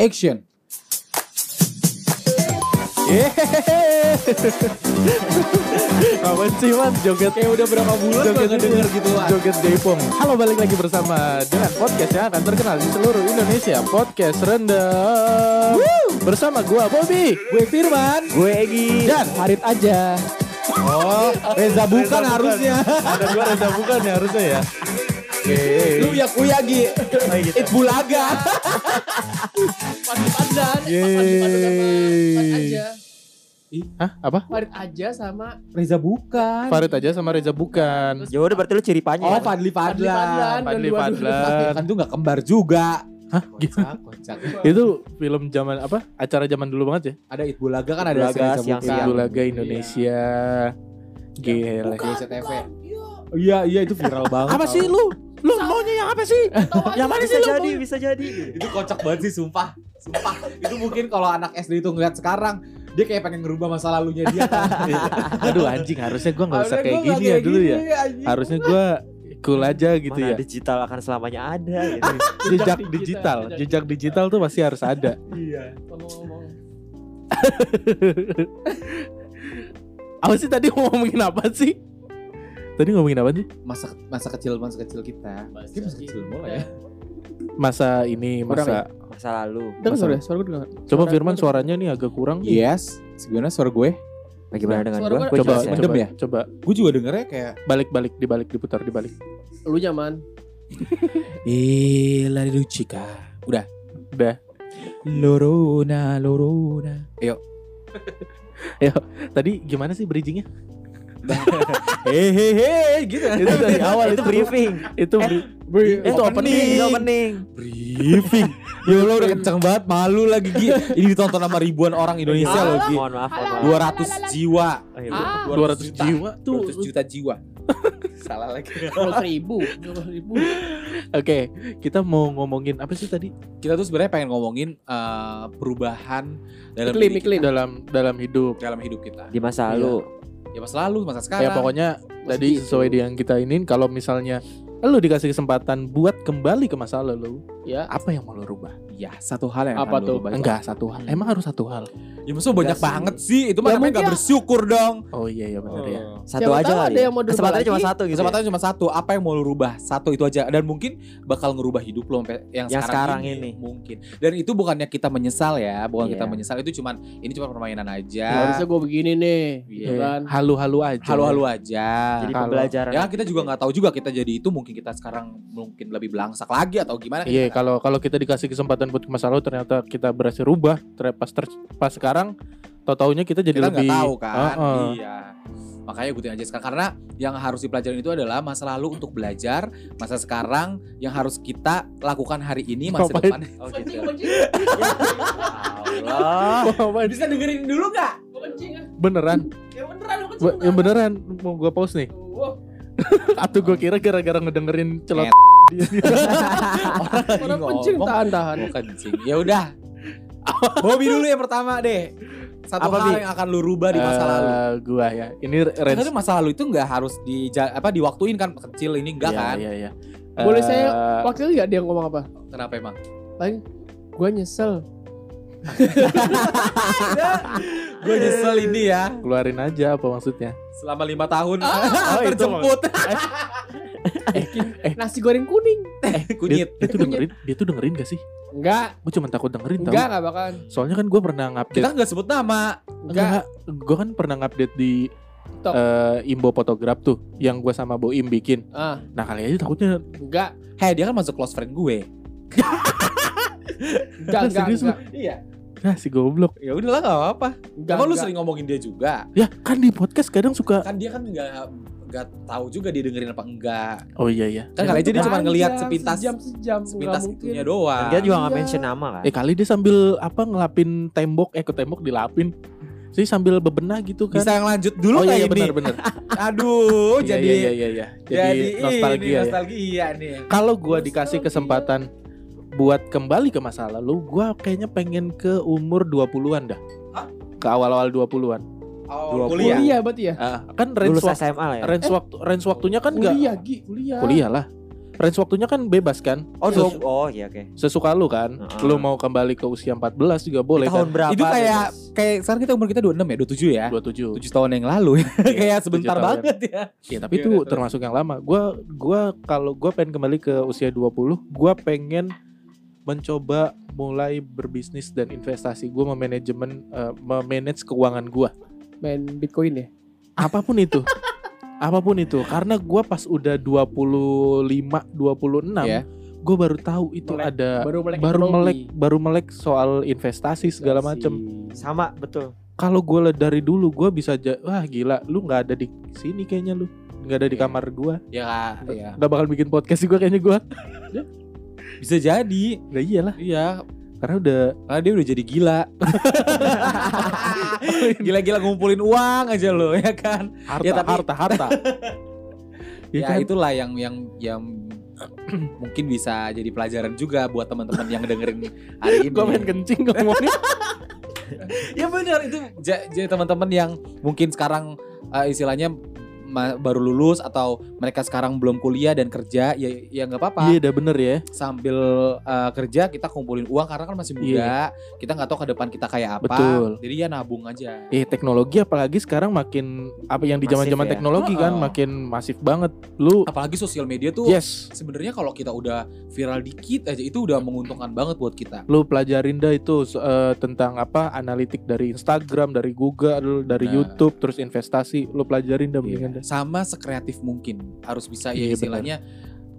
action. Apa sih man joget Kayak udah berapa bulan joget denger gitu lah. Joget Jaipong. Halo balik lagi bersama dengan podcast yang akan terkenal di seluruh Indonesia Podcast Rendang Bersama gua Bobby Gue Firman. Gue Egi. Dan Harit aja. Oh, Reza bukan Reza harusnya. Ada gua Reza bukan ya harusnya ya Oke Lu ya kuyagi. gitu. It bulaga. Padan, Yeay. aja. Hah apa? Farid aja sama Reza bukan. Farid aja sama Reza bukan Ya udah berarti lu ciri panya. Oh? Fadli Fadli Fadlan. Fadli. Fadlan Kan tuh gak kembar juga. Hah? Kocak, kocak. Itu film zaman apa? Acara zaman dulu banget ya? Ada It Bulaga kan ada Bulaga, si Reza siang-siang. bukan. Ibu Laga Indonesia Gila Di SCTV. Bukan, iya. Iya, iya itu viral banget. Apa sih lu? Lu maunya yang apa sih? Yang mana bisa sih jadi, bisa jadi. itu kocak banget sih sumpah sumpah itu mungkin kalau anak SD itu ngeliat sekarang dia kayak pengen ngerubah masa lalunya dia kan. Aduh anjing harusnya gua nggak usah kayak gua gini nggak ya kayak dulu ya. gini, anjing. Harusnya gua cool aja gitu Mana ya. digital akan selamanya ada gitu. Jejak digital, digital, jejak digital tuh pasti harus ada. iya Ngomong-ngomong. Apa sih tadi mau ngomongin apa sih? Tadi ngomongin apa sih? masa masa kecil masa kecil kita Masa Kayak masa kecil mulai ya Masa ini masa Masa lalu. Dengar Masa- suara, suara gue dengar. Coba Suara Firman suaranya nih agak kurang. yes gimana suara gue Bagaimana dengan gua- Gua Coba ya. mendem coba, ya? coba gue juga dengernya kayak balik-balik dibalik diputar dibalik. Lu nyaman. Ila Lucika udah Udah. Lorona Lorona Tadi gimana sih bridgingnya? hehehe gitu itu dari awal Itu briefing. itu bri- itu opening. Itu opening. briefing ya Allah udah kenceng banget malu lagi Gi. ini ditonton sama ribuan orang Indonesia loh Gi Mohon maaf, mohon maaf. 200 jiwa iya, Ah. 200 jiwa tuh. 200 juta jiwa salah lagi Dua ribu, dua ribu. Oke, kita mau ngomongin apa sih tadi? kita tuh sebenarnya pengen ngomongin eh, perubahan dalam Iklim, Dalam dalam hidup. dalam hidup kita Di masa lalu. Ya masa lalu masa sekarang Ya pokoknya tadi gitu. sesuai dengan kita ini kalau misalnya lu dikasih kesempatan buat kembali ke masa lalu, Ya. apa yang mau lu rubah? Ya satu hal yang Apa tuh? rubah Enggak satu hal. Emang harus satu hal. ya maksudnya banyak sih. banget sih itu mah Ya namanya nggak ya. bersyukur dong Oh iya iya benar ya. Satu Siapa aja kali. ada ya. yang mau Kesempatannya lagi. cuma satu gitu. ya. kesempatannya cuma satu apa yang mau lu rubah satu itu aja dan mungkin bakal ngerubah hidup lo sampai yang, Yang sekarang, sekarang ini, ini. mungkin dan itu bukannya kita menyesal ya bukan Iya. kita menyesal itu cuman ini cuma permainan aja Harusnya gue begini nih, Iya. gitu kan. Halu-halu aja. halu-halu aja Jadi Kalau- pembelajaran. ya kita juga nggak tahu juga kita jadi itu mungkin kita sekarang mungkin lebih belangsak lagi atau gimana Iya, kalau kalau kita dikasih kesempatan buat ke masa lalu ternyata kita berhasil rubah, ternyata pas ter- pas sekarang tau taunya kita jadi kita lebih tahu kan Heeh. iya makanya ikutin aja sekarang karena yang harus dipelajarin itu adalah masa lalu untuk belajar masa sekarang yang harus kita lakukan hari ini masa Ngapain? depan Oh gitu. kencing. Allah. bisa dengerin dulu nggak kan. beneran. Ya beneran, yang beneran mau gua pause nih. Atau gua kira gara-gara ngedengerin celot. Dia. orang kencing ngomong. tahan-tahan. mau kencing ya udah Bobby dulu yang pertama deh satu Apa, hal Bi? yang akan lu rubah di masa Eh, lalu gua ya. Ini range Tapi masa lalu itu nggak harus di apa diwaktuin kan kecil ini enggak Iya, kan Iya, iya. Boleh Eh, saya Waktu itu gak dia ngomong apa? kenapa emang Gue nyesel. gue nyesel ini ya keluarin aja apa maksudnya? selama lima tahun Oh, itu terjemput Nasi goreng kuning. Dia, kunyit dia tuh dengerin, dia tuh dengerin gak sih? Enggak, Gue cuma takut dengerin tau. enggak, enggak bakalan. Soalnya kan gue pernah ngupdate kita nggak sebut nama Enggak. Gue kan pernah ngupdate di Tok. eh, Imbo Fotograf tuh Yang gue sama Boim bikin Ah, Nah kali aja takutnya enggak. heh dia kan masuk close friend gue Enggak, enggak, Serius lu? enggak. iya Nah si goblok ya udahlah nggak apa-apa Enggak, emang lu enggak. sering ngomongin dia juga Ya kan di podcast kadang suka kan dia kan nggak nggak tahu juga dia dengerin apa enggak Oh iya iya kan kali aja dia cuma ngelihat sepintas sejam, sejam. sepintas itunya doang Dan dia juga nggak Iya. mention nama kan. Eh kali dia sambil apa ngelapin tembok Eh ke tembok dilapin Sih sambil bebenah gitu kan bisa yang lanjut dulu Oh nggak iya, iya ini benar benar. aduh Iya, jadi iya, iya, iya, iya. Jadi, jadi nostalgia ini ya. nostalgia nih Kalau gua dikasih Nostalgia. kesempatan buat kembali ke masa lalu, gua kayaknya pengen ke umur 20-an dah. Hah? Ke awal-awal 20-an. Oh, Kuliah. kuliah berarti ya? Ah, kan range Lulus waktu SMA lah ya. range waktu range waktunya kan enggak Kuliah, Gi, kuliah. kuliah lah. range waktunya kan bebas kan? Oh, Ses- dua- oh iya oke. sesuka lu kan. Heeh. Lu mau kembali ke usia 14 juga boleh Tahun kan? berapa? itu kayak bebas? kayak sekarang kita umur kita 26 ya, 27 ya. 27. 7 tahun yang lalu ya. kayak sebentar tahun. banget ya. Ya, tapi Iya, itu terus. termasuk yang lama. Gua gua kalau gua pengen kembali ke usia 20, gua pengen mencoba mulai berbisnis dan investasi. Gua memanajemen eh, memanage keuangan gua. Main Bitcoin ya. Apa pun itu. Apa pun itu. Karena gua pas udah 25, 26, Iya. gua baru tahu itu Melek. ada Baru melek baru ekonomi. melek baru melek soal investasi segala macem sama betul. kalau gue dari dulu gue bisa wah gila lu nggak ada di sini kayaknya lu nggak ada di Iya. kamar gue Ya ya. nggak bakal bikin podcast juga kayaknya gue Bisa jadi. nah iyalah Iya, karena udah karena dia udah jadi gila. Gila-gila ngumpulin uang aja lo ya kan. harta Ya, tapi- harta harta Ya, ya, kan? itulah yang yang yang mungkin bisa jadi pelajaran juga buat teman-teman yang dengerin hari ini. gue main kencing ngomongnya ya benar itu ja- jadi teman-teman yang mungkin sekarang eh, istilahnya baru lulus atau mereka sekarang belum kuliah dan kerja ya ya nggak apa-apa. Iya udah bener ya. Sambil eh, kerja kita kumpulin uang karena kan masih muda. Kita nggak tahu ke depan kita kayak apa. Iya. Betul. jadi ya nabung aja. Eh teknologi apalagi sekarang makin apa yang di zaman zaman ya? teknologi kan Heeh. makin masif banget. Lu apalagi sosial media tuh yes. sebenarnya kalau kita udah viral dikit aja itu udah menguntungkan banget buat kita. Lu pelajarin dah itu eh, tentang apa analitik dari Instagram dari Google dari Benar. YouTube terus investasi. Lu pelajarin dah mendingan dah sama sekreatif mungkin harus bisa Iya, ya istilahnya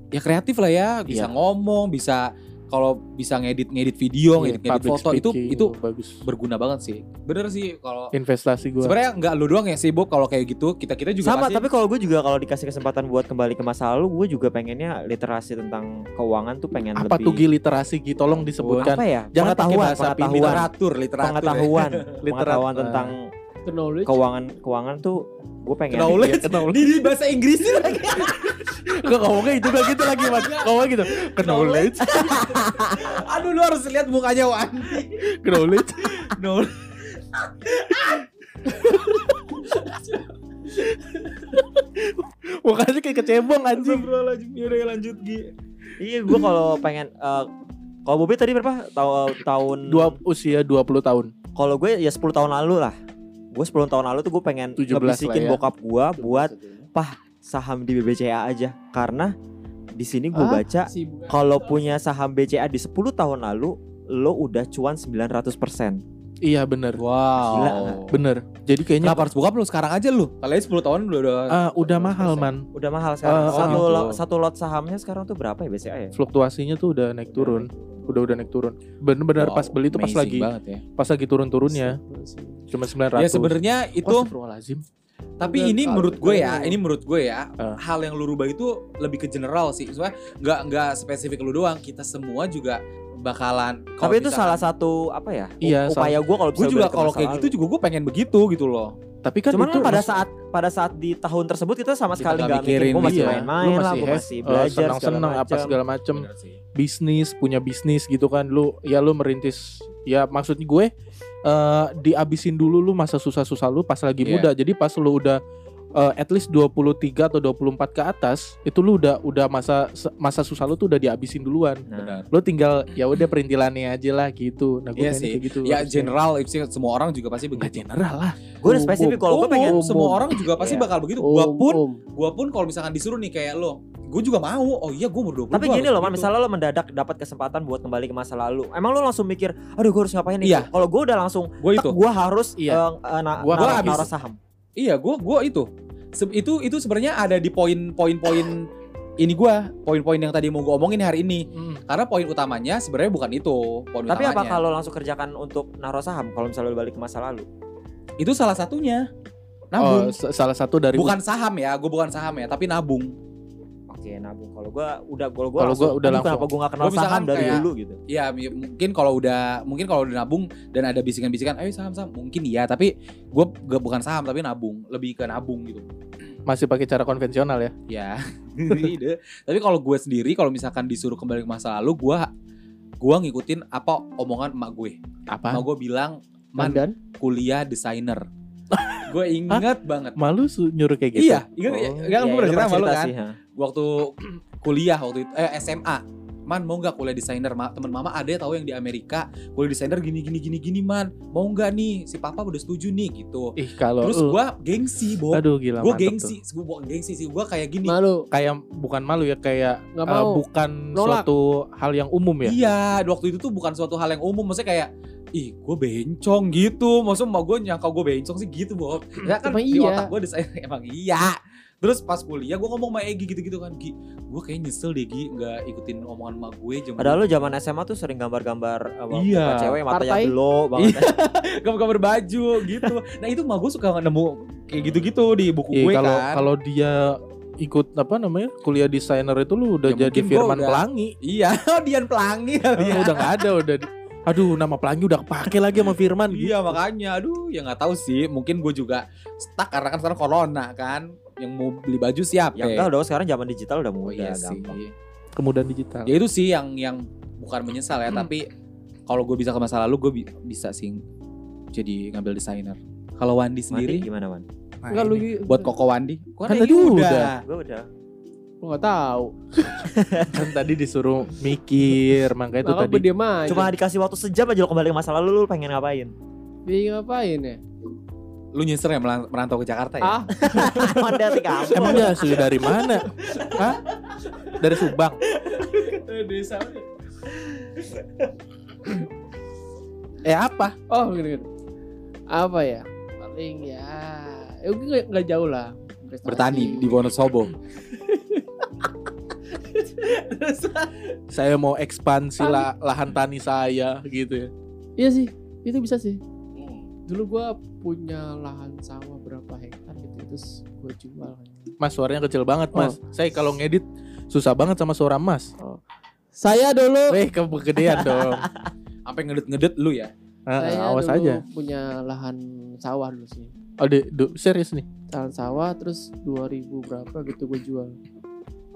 ya kreatif lah ya bisa Iya. ngomong bisa kalau bisa ngedit ngedit video Iya, ngedit ngedit foto itu speaking, itu bagus. berguna banget sih. Bener sih kalau investasi gua. Sebenarnya nggak lu doang ya sibuk kalau kayak gitu kita kita juga sama pasti tapi kalau gue juga kalau dikasih kesempatan buat kembali ke masa lalu gue juga pengennya literasi tentang keuangan tuh pengen apa lebih tuh literasi Gi? Tolong disebutkan. Apa ya? Jangan pakai pengetahuan bahasa pengetahuan literatur literatur pengetahuan. Literat- pengetahuan tentang Knowledge. keuangan keuangan tuh gue pengen knowledge? Knowledge. di, bahasa Inggris lagi. Kok ngomongnya itu gak gitu lagi mas Ngomongnya gitu. Knowledge? Aduh lu harus lihat mukanya Wandi Knowledge? Knowledge. Mukanya kayak kecebong anjing. Astagfirullahaladzim. Yaudah ya lanjut Gi. Iya gue kalau pengen eh, kalau Bobi tadi berapa? Tahu tahun Dua, Usia 20 tahun. Kalau gue ya 10 tahun lalu lah gue 10 tahun lalu tuh gue pengen 17 ngebisikin ya. bokap gue buat saham di BBCA aja. Karena di sini gue Ah, baca sibuk. kalau punya saham BCA di 10 tahun lalu lo udah cuan 900% Iya bener. Wow. Gila? Bener. Jadi kayaknya Kenapa harus buka lu sekarang aja lu? Kalian 10 tahun udah udah ah, Udah mahal man. Udah mahal sekarang. Ah, satu oh lo- satu lot sahamnya sekarang tuh berapa ya BCA ya? Fluktuasinya tuh udah naik turun. Udah udah naik turun. Bener-bener Wow, pas beli tuh pas lagi banget ya. Pas lagi turun-turunnya Cuma 900 Ya sebenarnya itu tapi Udah ini tahu, menurut gue ya, ini menurut gue ya, Ah. hal yang lu rubah itu lebih ke general sih. Soalnya nggak nggak spesifik lu doang, kita semua juga bakalan tapi itu salah satu apa ya Iya, upaya gue kalau gue bisa juga kalau kayak gitu juga gue pengen begitu gitu loh. Tapi kan Cuman itu kan pada mas- saat pada saat di tahun tersebut kita sama Kita sekali nggak mikirin gue masih iya, main-main lu lah, masih gue masih eh, belajar segala senang-senang apa segala macem. Bisnis punya bisnis gitu kan lu ya lu merintis ya maksudnya gue eh diabisin dulu lu masa susah-susah lu pas lagi Iya. muda jadi pas lu udah eh, at least 23 atau 24 ke atas itu lu udah udah masa masa susah lu tuh udah dihabisin duluan Nah, Benar. lu tinggal ya udah perintilannya aja lah gitu nah gue Iya sih. kayak gitu Ya harusnya. general itu sih semua orang juga pasti Nggak begitu. general lah gue udah spesifik kalau gue Umum, pengen semua orang juga pasti Iya. bakal begitu. Gua pun om. gua pun kalau misalkan disuruh nih kayak lo, gue juga mau. Oh iya gue umur 20 Tapi gini loh, man, misalnya lo mendadak dapat kesempatan buat kembali ke masa lalu. Emang lo langsung mikir, aduh gue harus ngapain nih? Iya. Kalau gue udah langsung, gue itu. gue harus Iya. eh, na- Gua naruh- naruh saham. Iya, gue gua itu. Se- itu itu sebenarnya ada di poin-poin-poin ini gua, poin-poin yang tadi mau gue omongin hari ini. Karena poin utamanya sebenarnya bukan itu, poin Tapi apa utamanya. kalau langsung kerjakan untuk naruh saham? Kalau misalnya lo balik ke masa lalu, itu salah satunya. oh, Nabung. s- salah satu dari bukan saham ya, gue bukan saham ya, tapi nabung. Oke nabung. Kalau gue udah, kalau gue Kalau gua udah "Aduh, langsung." Kenapa gue gak kenal Gua saham dari kayak- dulu gitu? Ya mungkin kalau udah mungkin kalau udah nabung dan ada bisikan-bisikan, ayo saham-saham, mungkin iya, tapi gue bukan saham tapi nabung, lebih ke nabung gitu. masih pakai cara konvensional ya Ya. Tapi kalau gue sendiri kalau misalkan disuruh kembali ke masa lalu, gue gua ngikutin apa omongan emak gue. apa Emak gue bilang, "Man, Mandan. kuliah desainer." gue inget banget. Malu su- nyuruh kayak gitu. Iya, ingat Oh, ya, iya, gue pernah cerita pernah sama lu cerita kan. sih, ha. Waktu kuliah waktu itu eh SMA. Man mau nggak kuliah desainer? Ma, temen mama ada tahu yang di Amerika kuliah desainer gini gini gini gini man. Mau nggak nih? Si papa udah setuju nih gitu. Ih kalau Terus gua gengsi, Bo. aduh gila Gue gengsi, gue bukan gengsi sih. Gue kayak gini. Malu. kayak bukan malu ya kayak Nggak eh, mau. bukan Nolak. suatu hal yang umum ya. Iya, waktu itu tuh bukan suatu hal yang umum. Maksudnya kayak, ih gue bencong gitu. Maksudnya mau gue nyangka gue bencong sih gitu, Bob. Ya kan Emang di iya. otak gue desain emang iya. Terus pas kuliah gue ngomong sama Egi gitu-gitu kan, Gi, gue kayak nyesel deh Gi nggak ikutin omongan emak gue jam Padahal lu zaman SMA tuh sering gambar-gambar apa, Iya. cewek matanya Partai. belo banget. gambar-gambar baju gitu. Nah itu emak gue suka nemu kayak gitu-gitu di buku Iya, gue kalau kan. kalau dia ikut apa namanya kuliah desainer itu lu udah Ya, jadi Firman udah- Pelangi. Iya, Dian Pelangi ya. Ah, udah nggak ada udah aduh nama Pelangi udah kepake lagi sama Firman Iya gitu. makanya, aduh ya nggak tahu sih. Mungkin gue juga stuck karena kan sekarang corona kan. Yang mau beli baju siapa? Ya enggak dong sekarang zaman digital udah Oh mudah iya sih. gampang. kemudahan digital. Ya itu sih yang yang bukan menyesal ya, tapi kalau gue bisa ke masa lalu gue bi- bisa sih jadi ngambil desainer. Kalau Wandi sendiri gimana man? Nah, Enggak lu buat Koko Wandi, Gua Kan tadi udah. Gue udah. Lu nggak tahu. kan tadi disuruh mikir makanya itu Maka tadi gue. Cuma dikasih waktu sejam aja lo kembali ke masa lalu lu pengen ngapain? Dia ngapain ya? Lu nyesel ya merantau ke Jakarta ya? Ah, kamu. emangnya asli dari mana? Hah? Dari Subang. desa. Eh apa? Oh, gini, gini. Apa ya? Paling ya, ya nggak- jauh lah. Bertani di Wonosobo. Saya mau ekspansi la- lahan tani saya gitu ya. Iya sih, itu bisa sih. Dulu gua punya lahan sawah berapa hektar gitu, terus gua jual. Mas suaranya kecil banget mas. Saya kalau ngedit susah banget sama suara mas. Saya dulu, Weh kegedean dong. Sampai ngedet-ngedet lu ya. Ah, saya awas dulu aja. punya lahan sawah dulu sih. Oh, di, serius nih. Lahan sawah terus 2000 berapa gitu gue jual.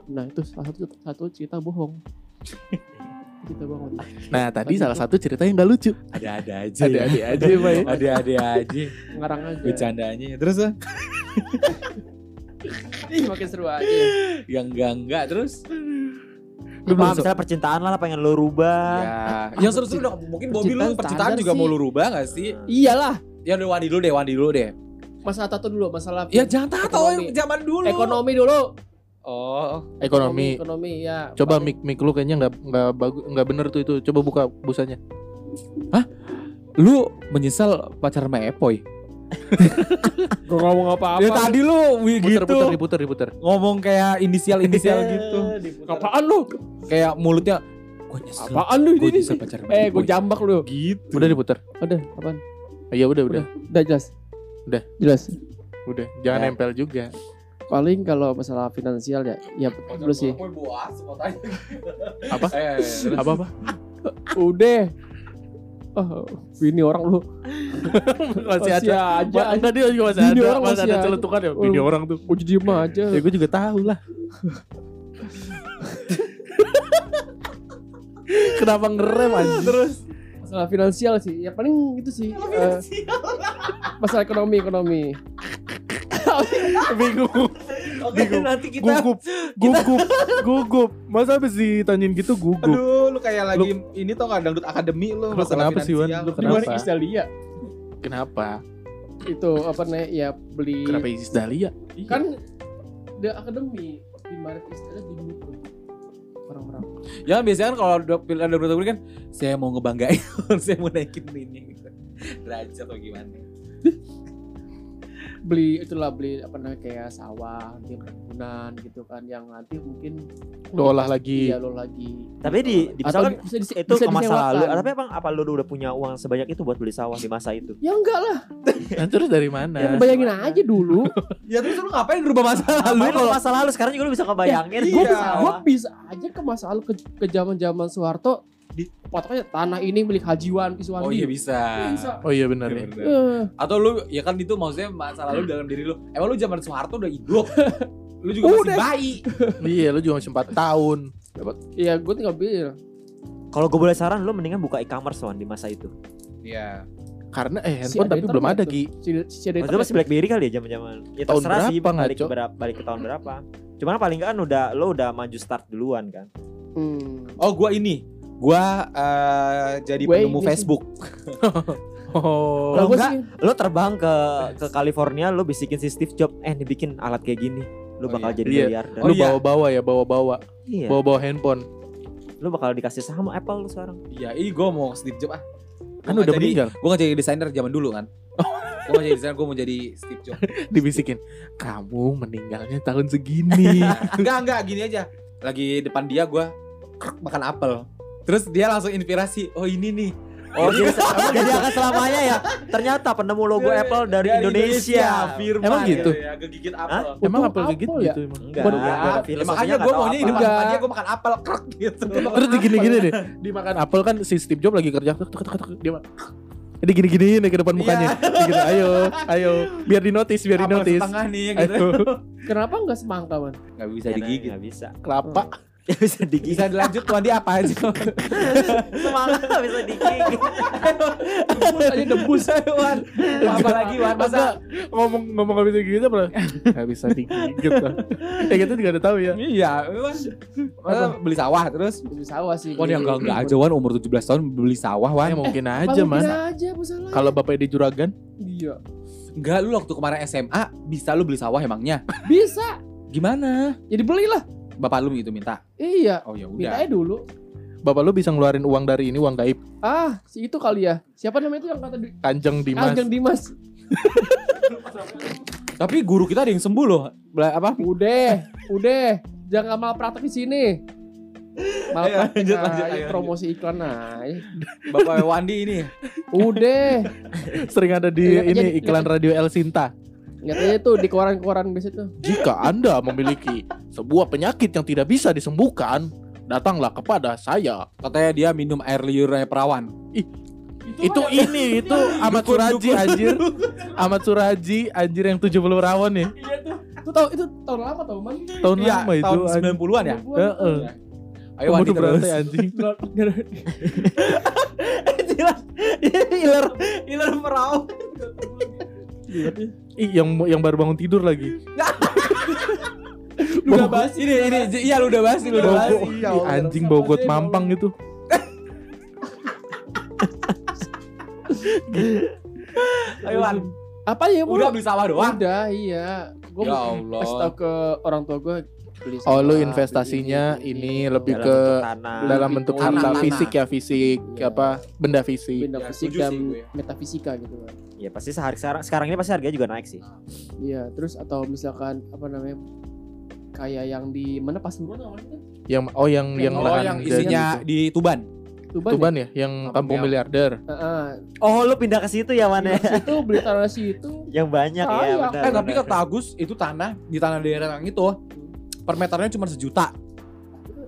Nah itu salah satu satu cerita bohong. cerita bohong. Nah tadi Tadi salah gua- satu cerita yang gak lucu. Ada-ada aja. Ada-ada aja, Pak, ya. Ada-ada aja. Ngarang aja. Bercandanya. Terus ah, Ih, makin seru aja. yang enggak-enggak terus. Lu belum misalnya percintaan lah pengen lo rubah. Ya, yang seru-seru dong. Mungkin Bobby lu Percintaan juga mau sih. lu rubah gak sih? Iyalah, Ya udah Wandi dulu deh, Wandi dulu deh. masalah tato dulu, masalah Ya jangan tato Ekonomi. zaman dulu. ekonomi dulu. Oh, Ekonomi. ekonomi ya. Coba Paling- mic mic lu kayaknya nggak nggak bagus nggak bener tuh itu. Coba buka busanya. lu menyesal pacaran sama Epoy? Gua ngomong apa-apa. Ya tadi lu wih, Puter gitu puter diputer diputer. ngomong kayak inisial-inisial gitu. Apaan lu? Kayak mulutnya gue nyesel. Apaan lu Gue ini? nyesel pacaran sama Eh, Epoy." gue jambak lu. gitu. Udah diputer. Udah, apaan? Iya udah udah. Udah, udah jelas. Udah. Jelas. Udah. Jangan Ya. nempel juga. Paling kalau masalah finansial ya, ya sih. Apa? Eh, terus. Apa apa? Udah. Oh, ini orang lu. masih ada. aja. Ma- Enggak dia juga masih Bini ada. orang Masih masih ada celetukan ya. Oh. Bini orang tuh. Gue jadi aja. Ya gue juga tahu lah. Kenapa ngerem aja? Terus Masalah finansial sih. Ya paling itu sih. eh, masalah ekonomi, ekonomi. bingung. Oke, nanti kita Gugup, gugup, gugup. Masa habis ditanyain gitu gugup? Aduh, lu kayak lagi ini tau gak dangdut akademi lu Lu masalah kenapa sih, Wan? Lu Di Kenapa? Isdalia? Kenapa? Itu apa nih? Ya beli Kenapa Isis Dahlia? kan the akademi di Maret Isdalia di orang-orang. Ya biasanya kan kalau ada berita kan saya mau ngebanggain, saya mau naikin ini gitu. Atau gimana. Beli itulah beli apa namanya kayak sawah nanti perkebunan gitu kan yang nanti mungkin Lu olah lagi. iya lo lagi Tapi di, di misalkan bisa, di- itu bisa ke masa disewakan. lalu. Tapi emang apa lu udah punya uang sebanyak itu buat beli sawah di masa itu? ya enggak lah Nah, terus dari mana? ya bayangin aja dulu Ya terus lu ngapain berubah masa lalu kalau masa lalu sekarang juga lu bisa kebayangin Ya, gue iya. gue bisa aja ke masa lalu ke ke zaman zaman Soeharto di potoknya tanah ini milik Hajiwan Kiswandi Oh iya bisa. Bisa. Oh iya benar ya. Bener. Eh, Atau lu ya kan itu maksudnya masa lalu dalam diri lu. Emang lu zaman Soeharto udah hidup. lu juga masih Udah. bayi. Iya, lu juga masih 4 tahun. Iya gue tinggal bilang Kalau gue boleh saran lu mendingan buka e-commerce Wan di masa itu. Iya. Karena eh Si handphone ada tapi belum ada. Gi. Si, si ada Maksudnya masih BlackBerry kali ya zaman-zaman. Ya Tahun terserah sih berapa, balik berapa balik ke tahun berapa. Cuman paling kan udah lo udah maju start duluan kan. Hmm. Oh, gua ini. Gua eh, jadi Way penemu. Facebook. Oh. Lo gua enggak, sih lo terbang ke ke California lo bisikin si Steve Jobs eh dibikin alat kayak gini. Lo Oh, bakal iya. jadi Iya. miliarder. Oh, Lu iya. bawa-bawa ya, bawa-bawa. Iya. Bawa-bawa handphone. Lo bakal dikasih saham Apple lo sekarang. Iya, ih gua mau Steve Jobs ah. Kan Gua udah jadi, meninggal. Gua nggak jadi desainer zaman dulu kan. gua nggak jadi desainer, gua mau jadi Steve Jobs. Dibisikin. Kamu meninggalnya tahun segini. enggak, enggak, gini aja. Lagi depan dia gua krek, makan apel. Terus dia langsung inspirasi. Oh, ini nih. Oh, jadi, jadi akan selamanya ya. Ternyata penemu logo Dari- Apple dari, Indonesia. Firman Emang gitu? Ya, kegigit Hah? apel. emang apel gigit ya? gitu emang. Enggak, Waduh, enggak, Ya, makanya gue maunya ini Enggak. dia gue makan apel krek gitu. Terus digini-gini deh. Dimakan apel kan si Steve Jobs lagi kerja. Tuk, tuk, tuk, tuk, Dia Jadi gini-gini nih ke depan mukanya. Dia gitu, ayo, ayo, biar di notice, biar di Apel notice. setengah nih gitu. Ayo, Kenapa enggak semangka, Man? Gak bisa Ya, digigit. nggak bisa. kelapa. Ya bisa digigit. Bisa dilanjut tuan dia apa aja. Semangat bisa digigit. Debus aja debus. Wan. Apa lagi Wan masa ngomong ngomong gak bisa gitu apa? Gak bisa digigit lah. Ya gitu juga udah tahu ya. Iya, Wan. Masa beli sawah terus. Beli sawah sih. Wan yang enggak enggak aja Wan umur 17 tahun beli sawah Ya Wan. mungkin Aja, masalah. Kalau bapaknya di juragan, iya. Enggak lu waktu kemarin SMA bisa lu beli sawah emangnya. Bisa. Gimana? Jadi belilah. Bapak lu gitu minta. Iya. Oh ya Minta udah. aja dulu. bapak lu bisa ngeluarin uang dari ini uang gaib. Ah, si itu kali ya. Siapa namanya itu yang kata di Kanjeng Dimas. Kanjeng Dimas. Tapi guru kita ada yang sembuh loh. Apa? Udah, udah. Jangan malah praktek di sini. Malah Ayo, praktek lanjut, lanjut, ayo, promosi iklan aja. Bapak Wandi ini. Udah. Sering ada di Iya, ini iklan radio El Sinta. Aja tuh di koran-koran biasa tuh. Jika Anda memiliki sebuah penyakit yang tidak bisa disembuhkan, datanglah kepada saya. Katanya dia minum air liurnya perawan. Itu ini itu Ahmad Suraji anjir. Ahmad Suraji anjir yang 70 rawon ya. Itu tahu itu tahun lama tau man. Tahun Iya, lama itu. tahun anjir. 90-an ya. Heeh. Ayo Wandi Pembunuh terus. berantai anjing. Iler, iler perahu. Ih, yang yang baru bangun tidur lagi. Lu udah bahas ini ini iya lu udah bahas lu udah bahas. Iya, anjing bogot mampang itu. Ayo Wan. Apa ya Udah udah beli sawah doang. Udah iya. Gue Ya Allah. kasih tau ke orang tua gue beli Oh, lu investasinya beli ini lebih Dalam ke bentuk tanah. dalam Lebih bentuk harta tanah. fisik ya, fisik Iya. apa benda fisik. benda Ya, fisik dan gue. metafisika gitu kan. Ya pasti sehari sekarang sekarang ini pasti harganya juga naik sih. Iya, terus atau misalkan apa namanya kayak yang di mana pas? Yang oh yang yang Oh, Oh, lahan yang isinya gitu. di Tuban. Tuban. Tuban ya, yang Kampung kampung Miliar. miliarder. ya? Heeh. Oh, lu pindah ke situ ya mana? Itu beli tanah situ. Yang banyak ya, Sayang. benar. Eh tapi kata Agus itu tanah di tanah daerah yang itu per meternya cuma sejuta.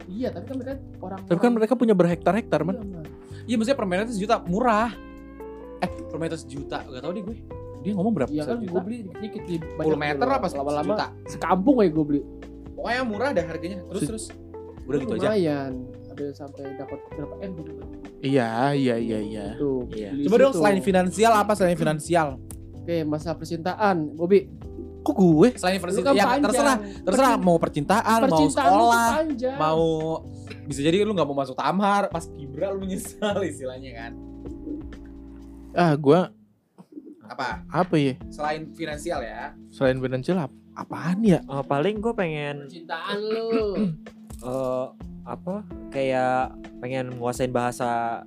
Iya, tapi kan mereka orang Tapi kan mereka punya berhektar-hektar, man. Iya maksudnya per meter sejuta murah. Eh per meter sejuta gak tau deh gue. Dia ngomong berapa Iya kan gue beli dikit di 10 meter apa lama-lama sejuta? sekampung aja gue beli. Pokoknya murah dah harganya. Terus Se- terus. Udah gitu aja. Lumayan. Ada sampai dapat berapa M gitu. Iya, iya, iya, iya. Tuh. Iya. Coba dong selain finansial apa selain finansial? Oke, masa percintaan, Bobi. Kok gue? Selain finansial kan ya panjang. terserah, terserah mau percintaan, mau percintaan sekolah, mau bisa jadi lu nggak mau masuk tamar, pas kibra lu menyesal istilahnya kan. Ah, gua Apa? apa ya? Selain finansial ya. Selain finansial ap- apaan ya? Oh, paling gue pengen percintaan lu. eh apa kayak pengen nguasain bahasa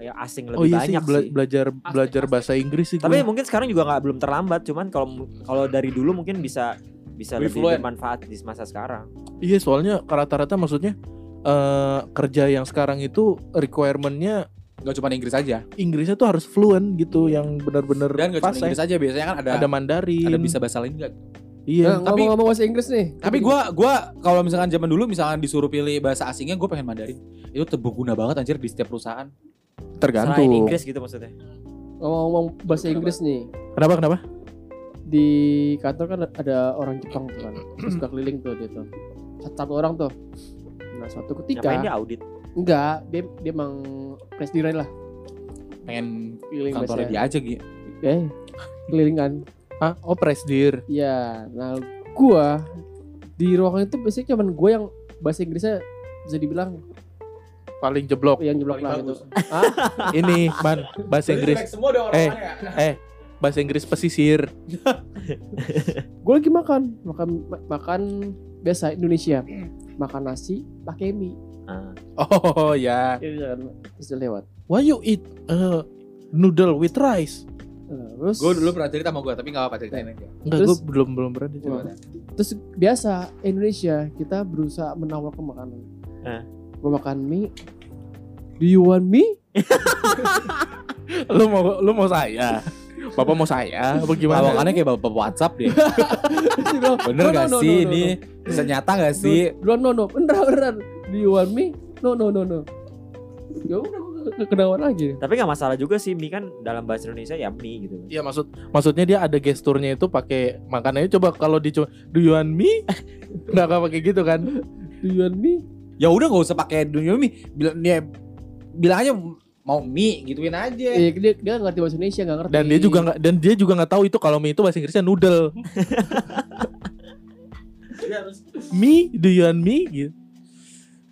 ya asing lebih oh iya sih, banyak bela- sih. belajar belajar asik. bahasa Inggris sih Tapi gua. mungkin sekarang juga nggak belum terlambat, cuman kalau kalau dari dulu mungkin bisa bisa Lebih lebih fluent. bermanfaat di masa sekarang. Iya, soalnya rata-rata maksudnya eh kerja yang sekarang itu requirement-nya Gak cuma Inggris aja. Inggrisnya tuh harus fluent gitu yang bener-bener Dan gak cuma fase. Inggris aja biasanya kan ada ada Mandarin. ada bisa bahasa lain enggak? Iya. Nah, tapi- ngomong-ngomong bahasa Inggris nih. Tapi gua gua kalau misalkan zaman dulu misalkan disuruh pilih bahasa asingnya gue pengen Mandarin. Itu terbeguna banget anjir di setiap perusahaan. Selain tergantung. Inggris gitu maksudnya. ngomong-ngomong bahasa Inggris nih. Kenapa kenapa? Di kantor kan ada orang Jepang tuh kan. Terus suka keliling tuh dia tuh. Satu orang tuh. Nah, suatu ketika Ngapain dia audit? enggak, dia dia emang presiden lah. pengen keliling kantornya dia aja gitu. Eh, kelilingan. Hah? Oh presdir. Ya, nah gua di ruangan itu biasanya cuman gue yang bahasa Inggrisnya bisa dibilang Paling jeblok. yang jeblok Paling lah bagus. itu. Ah, Ini man bahasa Inggris. semua dong Eh. Eh bahasa Inggris pesisir. gue lagi makan, makan ma- makan biasa Indonesia. Makan nasi pakai mie. Ah. Oh ya. Itu kan bisa lewat. Why you eat uh, noodle with rice? Nah, terus Gue dulu pernah cerita sama gue, tapi gak apa-apa ceritain aja. Enggak, gue belum belum coba. terus biasa Indonesia kita berusaha menawarkan makanan. Eh. Gue makan mie. Do you want me? Lu mau lu mau saya? Bapak mau saya? Apa gimana? Lawakannya kayak bapak WhatsApp deh. Bener "No, no, gak no, sih no, no, ini? no." Bisa nyata gak sih? No, no, no, beneran, beneran. Do you want me? No, no, no, no. Ya udah, kenawan lagi. Tapi nggak masalah juga sih mie kan dalam bahasa Indonesia ya mie gitu. Iya maksud maksudnya dia ada gesturnya itu pakai makanannya coba kalau di do you want me? Enggak enggak pakai gitu kan. Do you want me? Ya udah gak usah pakai dunia mie. Bilang dia bilang aja mau mie gituin aja. Eh, dia, dia nggak ngerti bahasa Indonesia, nggak ngerti. Dan dia juga nggak dan dia juga nggak tahu itu kalau mie itu bahasa Inggrisnya noodle. me, do you want me? Gitu.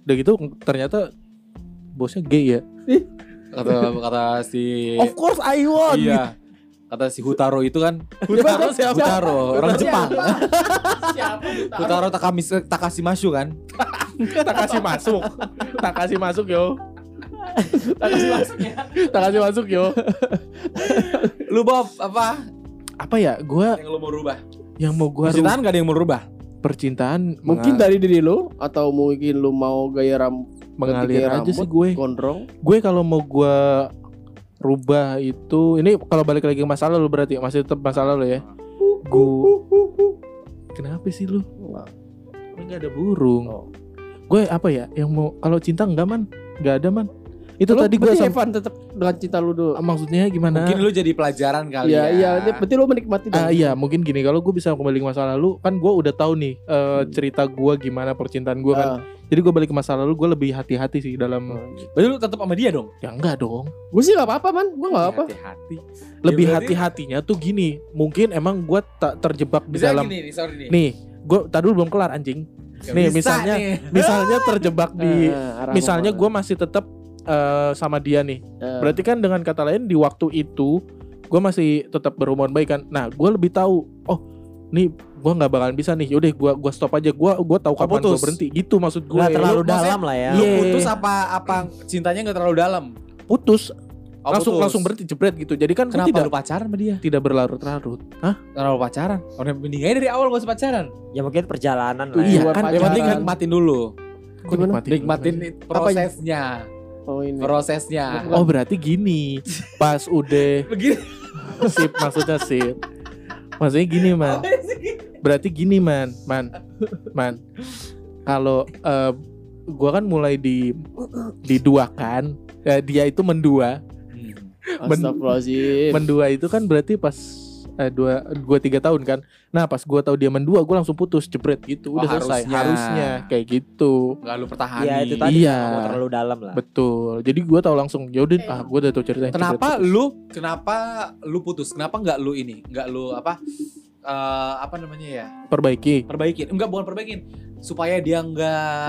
Udah gitu ternyata bosnya gay ya. Kata kata si Of course I want. Iya. Kata si Hutaro itu kan Hutaro siapa? Hutaro, orang Hutaro Jepang. Siapa? Hutaro Takami Takashi Mashu kan. tak kasih masuk. tak kasih masuk yo. Tak kasih masuk ya. Tak kasih masuk yo. Lu Bob apa? Apa ya? Gua Yang lu mau rubah? yang mau gua Percintaan gak ada yang mau rubah? percintaan Mungkin dari diri lo atau mungkin lu mau gaya ram mengalir aja sih gue. gondrong. gue kalau mau gue rubah itu ini kalau balik lagi ke masalah lu berarti masih tetap masalah lu ya? Gue kenapa sih lu? Nggak ada burung. Oh. gue apa ya yang mau kalau cinta enggak man? Nggak ada man itu Lu tadi gue berarti sam- Evan tetap dengan cinta lu dulu. maksudnya gimana Mungkin lu jadi pelajaran kali Iya, ya. iya, dia- berarti lu menikmati Ah iya mungkin gini kalau gue bisa kembali ke masa lalu kan gue udah tahu nih eh, cerita gue gimana percintaan gue kan Ah, jadi gue balik ke masa lalu gue lebih hati-hati sih dalam Berarti lu tetap sama dia dong? ya enggak dong Gue sih gak apa-apa man, gue gak apa. Hati-hati. lebih berarti- hati-hatinya tuh gini mungkin emang gue tak terjebak di dalam gini nih, sorry nih. nih gue tadi dulu belum kelar anjing Gak nih, bisa misalnya nih. misalnya terjebak di Ah, arah misalnya gue masih tetap eh, sama dia nih Ah. berarti kan dengan kata lain di waktu itu gue masih tetap berhubungan baik kan nah gue lebih tahu oh nih gue nggak bakalan bisa nih yaudah gue gua stop aja gue gua tahu kapan gue berhenti gitu maksud gue Nggak terlalu Lu maksudnya- dalam lah ya. Lu Iya. putus apa apa cintanya gak terlalu dalam? putus Oh, langsung putus. langsung berhenti jebret gitu jadi kan Kenapa tidak lu pacaran sama dia? tidak berlarut-larut hah Terlalu pacaran. Orang mending aja dari awal gak usah pacaran. Ya mungkin perjalanan lah. Iya, ya. Kan, Yang penting nikmatin dulu. Kok nikmatin Nikmatin prosesnya. Oh ini. Prosesnya. oh berarti gini. Pas udah Begini. sip maksudnya sip. Maksudnya gini man. Berarti gini man. Man. Man. Kalau eh, gua kan mulai di diduakan eh, dia itu mendua. Men- Astagfirullahaladzim. mendua itu kan berarti pas eh, dua dua tiga tahun kan nah pas gua tahu dia mendua gua langsung putus jebret gitu Oh, udah selesai harusnya. harusnya kayak gitu Gak lu pertahani. Iya itu tadi Iya. nggak mau terlalu dalam lah. betul jadi gua tahu langsung ya udah ah gua udah tahu ceritanya Kenapa jebret, putus. lu kenapa lu putus? Kenapa nggak lu ini? Nggak lu apa? eh apa namanya ya? perbaiki Perbaikin. Enggak bukan perbaikin. Supaya dia Nggak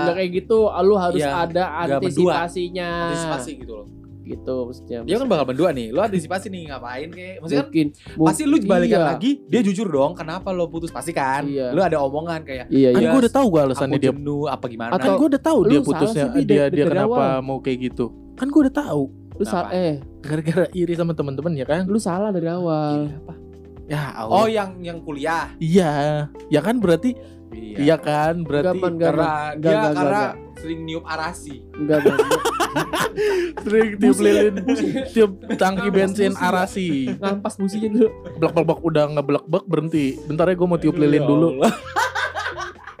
enggak kayak gitu, lu harus Iya, ada nggak antisipasinya. antisipasi gitu loh. Gitu maksudnya. Dia kan bakal berdua nih. Lu antisipasi nih ngapain kayak maksudnya kan mungkin, pasti lu balikan iya. lagi dia jujur dong kenapa lo putus pasti kan Iya. lu ada omongan kayak Iya, kan iya. gua udah tahu gua aku alasannya dia jenuh apa gimana kan gua udah tahu dia salah putusnya sih, dia dia kenapa awal. mau kayak gitu kan gua udah tahu Lu sa- Kenapa? eh, gara-gara iri sama teman-teman ya kan lu salah dari awal. Ya oh Allah yang yang kuliah? Iya. Ya kan berarti iya. kan? Berarti Enggak, Man, enggak, karena Enggak, dia enggak, karena enggak, sering niup arasi. Enggak, Bang. sering tiup Busi. lilin tiup tangki bensin busi, arasi. Ngampas businya dulu. blak blak blak udah ngeblak blak berhenti. Bentar ya gue mau tiup lilin Ya dulu.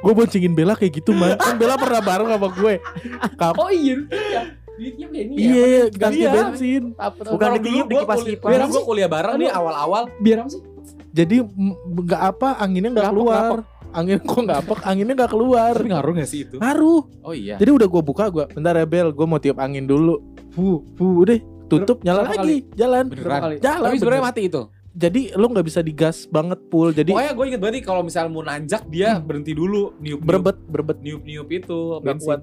Gue boncengin Bella kayak gitu man. Kan Bella pernah bareng sama gue. Kap Oh iya, iya. Duitnya ini ya. iya tangki Iya. bensin. Bukan ditiup, dulu gua dikipas kuliah- kipas. biar gua kuliah bareng nih awal-awal. Biar apa sih? Jadi nggak apa anginnya nggak Ngapok, keluar. angin kok nggak apa anginnya nggak keluar. Tapi ngaruh gak sih itu? Ngaruh. Oh iya. Jadi udah gue buka gue bentar ya Bel gue mau tiup angin dulu. Fu fu udah tutup nyala berapa lagi jalan. Beneran? kali? jalan Tapi sebenarnya mati itu. jadi lu nggak bisa digas banget full jadi Pokoknya gue inget banget nih kalau misalnya mau nanjak dia berhenti dulu niup berbet berbet. Niup niup itu Nggak bensin. kuat.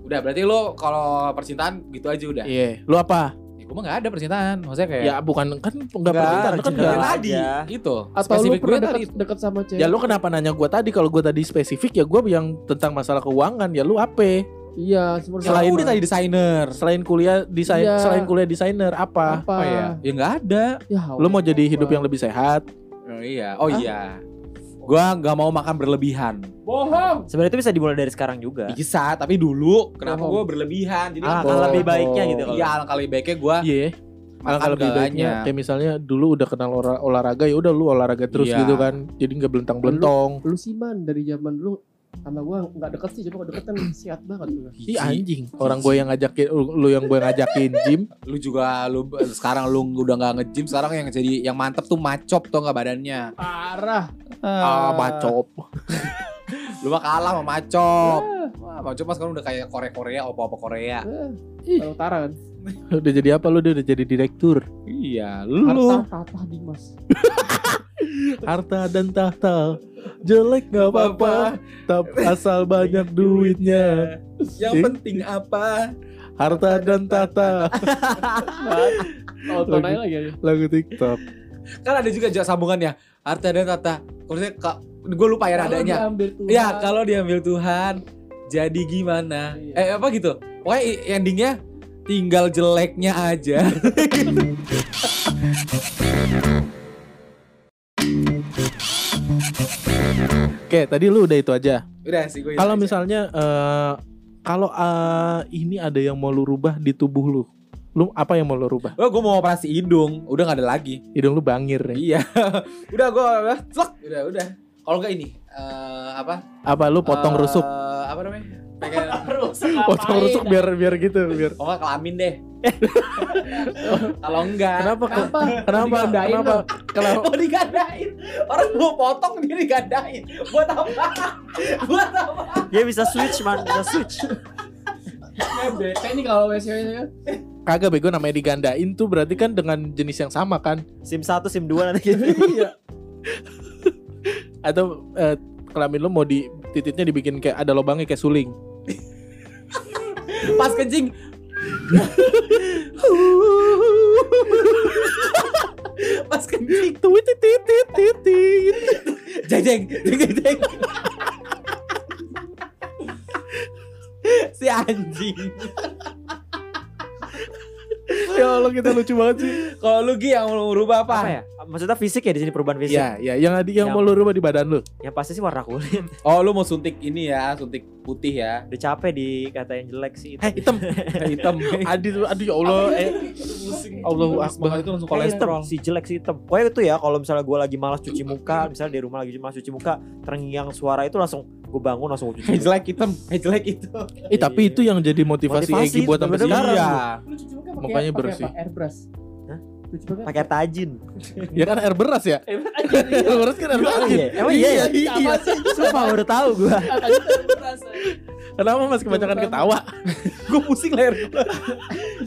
Udah berarti lo kalau percintaan gitu aja udah. iya. Lu apa? Ya, gue mah gak ada percintaan. Maksudnya kayak ya bukan kan nggak percintaan kan aja. tadi itu. Atau lu pernah gue tadi deket, deket sama cewek? ya lu kenapa nanya gua tadi kalau gua tadi spesifik ya gua yang tentang masalah keuangan ya lu apa Iya, Selain udah tadi desainer. selain kuliah desain Iya. selain kuliah desainer apa apa? Oh iya. Ya nggak ada. Ya, lu mau jadi apa? hidup yang lebih sehat Oh iya. Oh Hah? iya. Gua nggak mau makan berlebihan. bohong. Sebenarnya itu bisa dimulai dari sekarang juga. Bisa, tapi dulu kenapa gue berlebihan? Jadi Ah, kan kan lebih baiknya gitu kalau. Iya, alangkah lebih baiknya gue iya alangkah lebih baiknya kayak misalnya dulu udah kenal olah- olahraga ya udah lu olahraga terus Iya. gitu kan jadi nggak belentang belentong Lu sih man dari zaman dulu sama gua nggak deket sih, cuma kalau deket kan sehat banget gua. Ih anjing orang gue yang ngajakin lu yang gue ngajakin gym Lu juga lu sekarang lu udah nggak nge-gym, sekarang yang jadi yang mantep tuh macop tuh nggak badannya. Parah. ah bacop Lu mah kalah sama macop. Wah, macop mas sekarang udah kayak Korea-Korea, opa-opa Korea. Eh, Kalau utara kan. udah jadi apa lu dia udah jadi direktur Iya, Harta lu. tata Dimas. harta dan tahta jelek nggak apa-apa tapi asal banyak duitnya Yang Ih. penting apa? harta dan tahta Oh, Lagi. lagi lagu TikTok Kan ada juga sambungannya. Harta dan tata. Maksudnya kak, gue lupa ya nadanya. Ya kalau diambil Tuhan jadi gimana? Iya. Eh apa gitu? Pokoknya endingnya tinggal jeleknya aja. oke tadi lu udah itu aja Udah sih gue. kalau misalnya eh, kalau eh, ini ada yang mau lu rubah di tubuh lu lu apa yang mau lu rubah Oh, gue mau operasi hidung, udah gak ada lagi. hidung lu bangir nih Iya, udah gue udah, udah udah. Kalau nggak ini, eh, apa? apa lu potong Eh, rusuk Apa namanya? Pengen rusuk potong rusuk biar biar gitu biar Oh kelamin deh. Kalau enggak, kenapa Kenapa? kenapa Digandain kenapa kenapa mau digandain? Orang mau potong dia digandain. Buat apa? Buat apa? Dia bisa switch man, bisa switch. Bete nih kalau WC nya. kagak bego namanya digandain tuh berarti kan dengan jenis yang sama kan SIM 1, SIM 2 nanti gitu. iya atau eh, kelamin lu mau di titiknya dibikin kayak ada lubangnya kayak suling Pas kencing. Pas kencing. Tuit, tit, tit, tit, tit, tit. Jeng jeng jeng jeng, jeng. si anjing. ya Allah kita lucu banget sih Kalau lu Gi yang mau rubah apa? Apa ya? Maksudnya fisik ya di sini perubahan fisik. ya ya yang ada yang Yang- mau lu rubah di badan lu Yang pasti sih warna kulit. Oh lu mau suntik ini ya, suntik putih ya. Udah capek dikatain jelek sih itu. eh hitam Hitam. aduh aduh ya Allah eh Allahu Akbar. itu langsung Eh, kolesterol. si jelek si hitam. Pokoknya itu ya kalau misalnya gue lagi malas cuci muka, misalnya di rumah lagi malas cuci muka, terngiang suara itu langsung gue bangun langsung gua cuci. Hey muka. jelek hitam, hey jelek itu. eh tapi itu yang jadi motivasi, Motivasi, Egi buat sampai sekarang Iya. Makanya bersih. Airbrush. Pakai tajin. ya kan air beras ya air beras kan air beras iya? Emang iya ya? iya Sumpah baru tahu gue. Kenapa mas kebanyakan ketawa Gue pusing leher gue.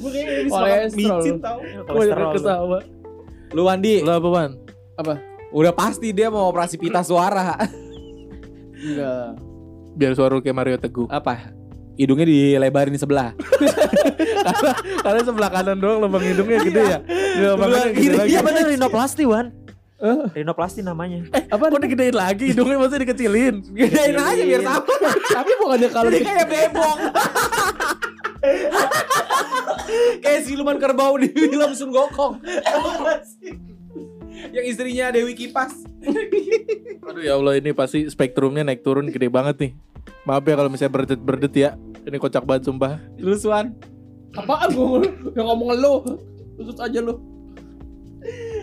Gue kayaknya kolesterol. micin tau. kebanyakan ketawa Lu Wandi, lu apa Wan udah pasti dia mau operasi pita suara. Enggak. biar suara lu kayak Mario Teguh Apa? Hidungnya dilebarin sebelah. karena sebelah kanan doang lubang hidungnya gede ya lubangnya Sebelah gede kiri, lagi Iya bener rinoplasti Wan. Eh? Rinoplasti namanya. Apa? kok digedein lagi hidungnya masih dikecilin Gedein aja biar sama. Tapi bukannya kalau Jadi di- kayak bebong. kayak siluman kerbau di film Sun Gokong. Yang istrinya Dewi Kipas. Aduh ya Allah ini pasti spektrumnya naik turun gede banget nih. Maaf ya kalau misalnya berdet-berdet ya. Ini kocak banget sumpah. Terus Wan, apaan gue yang ngomong lu. Terus aja lu.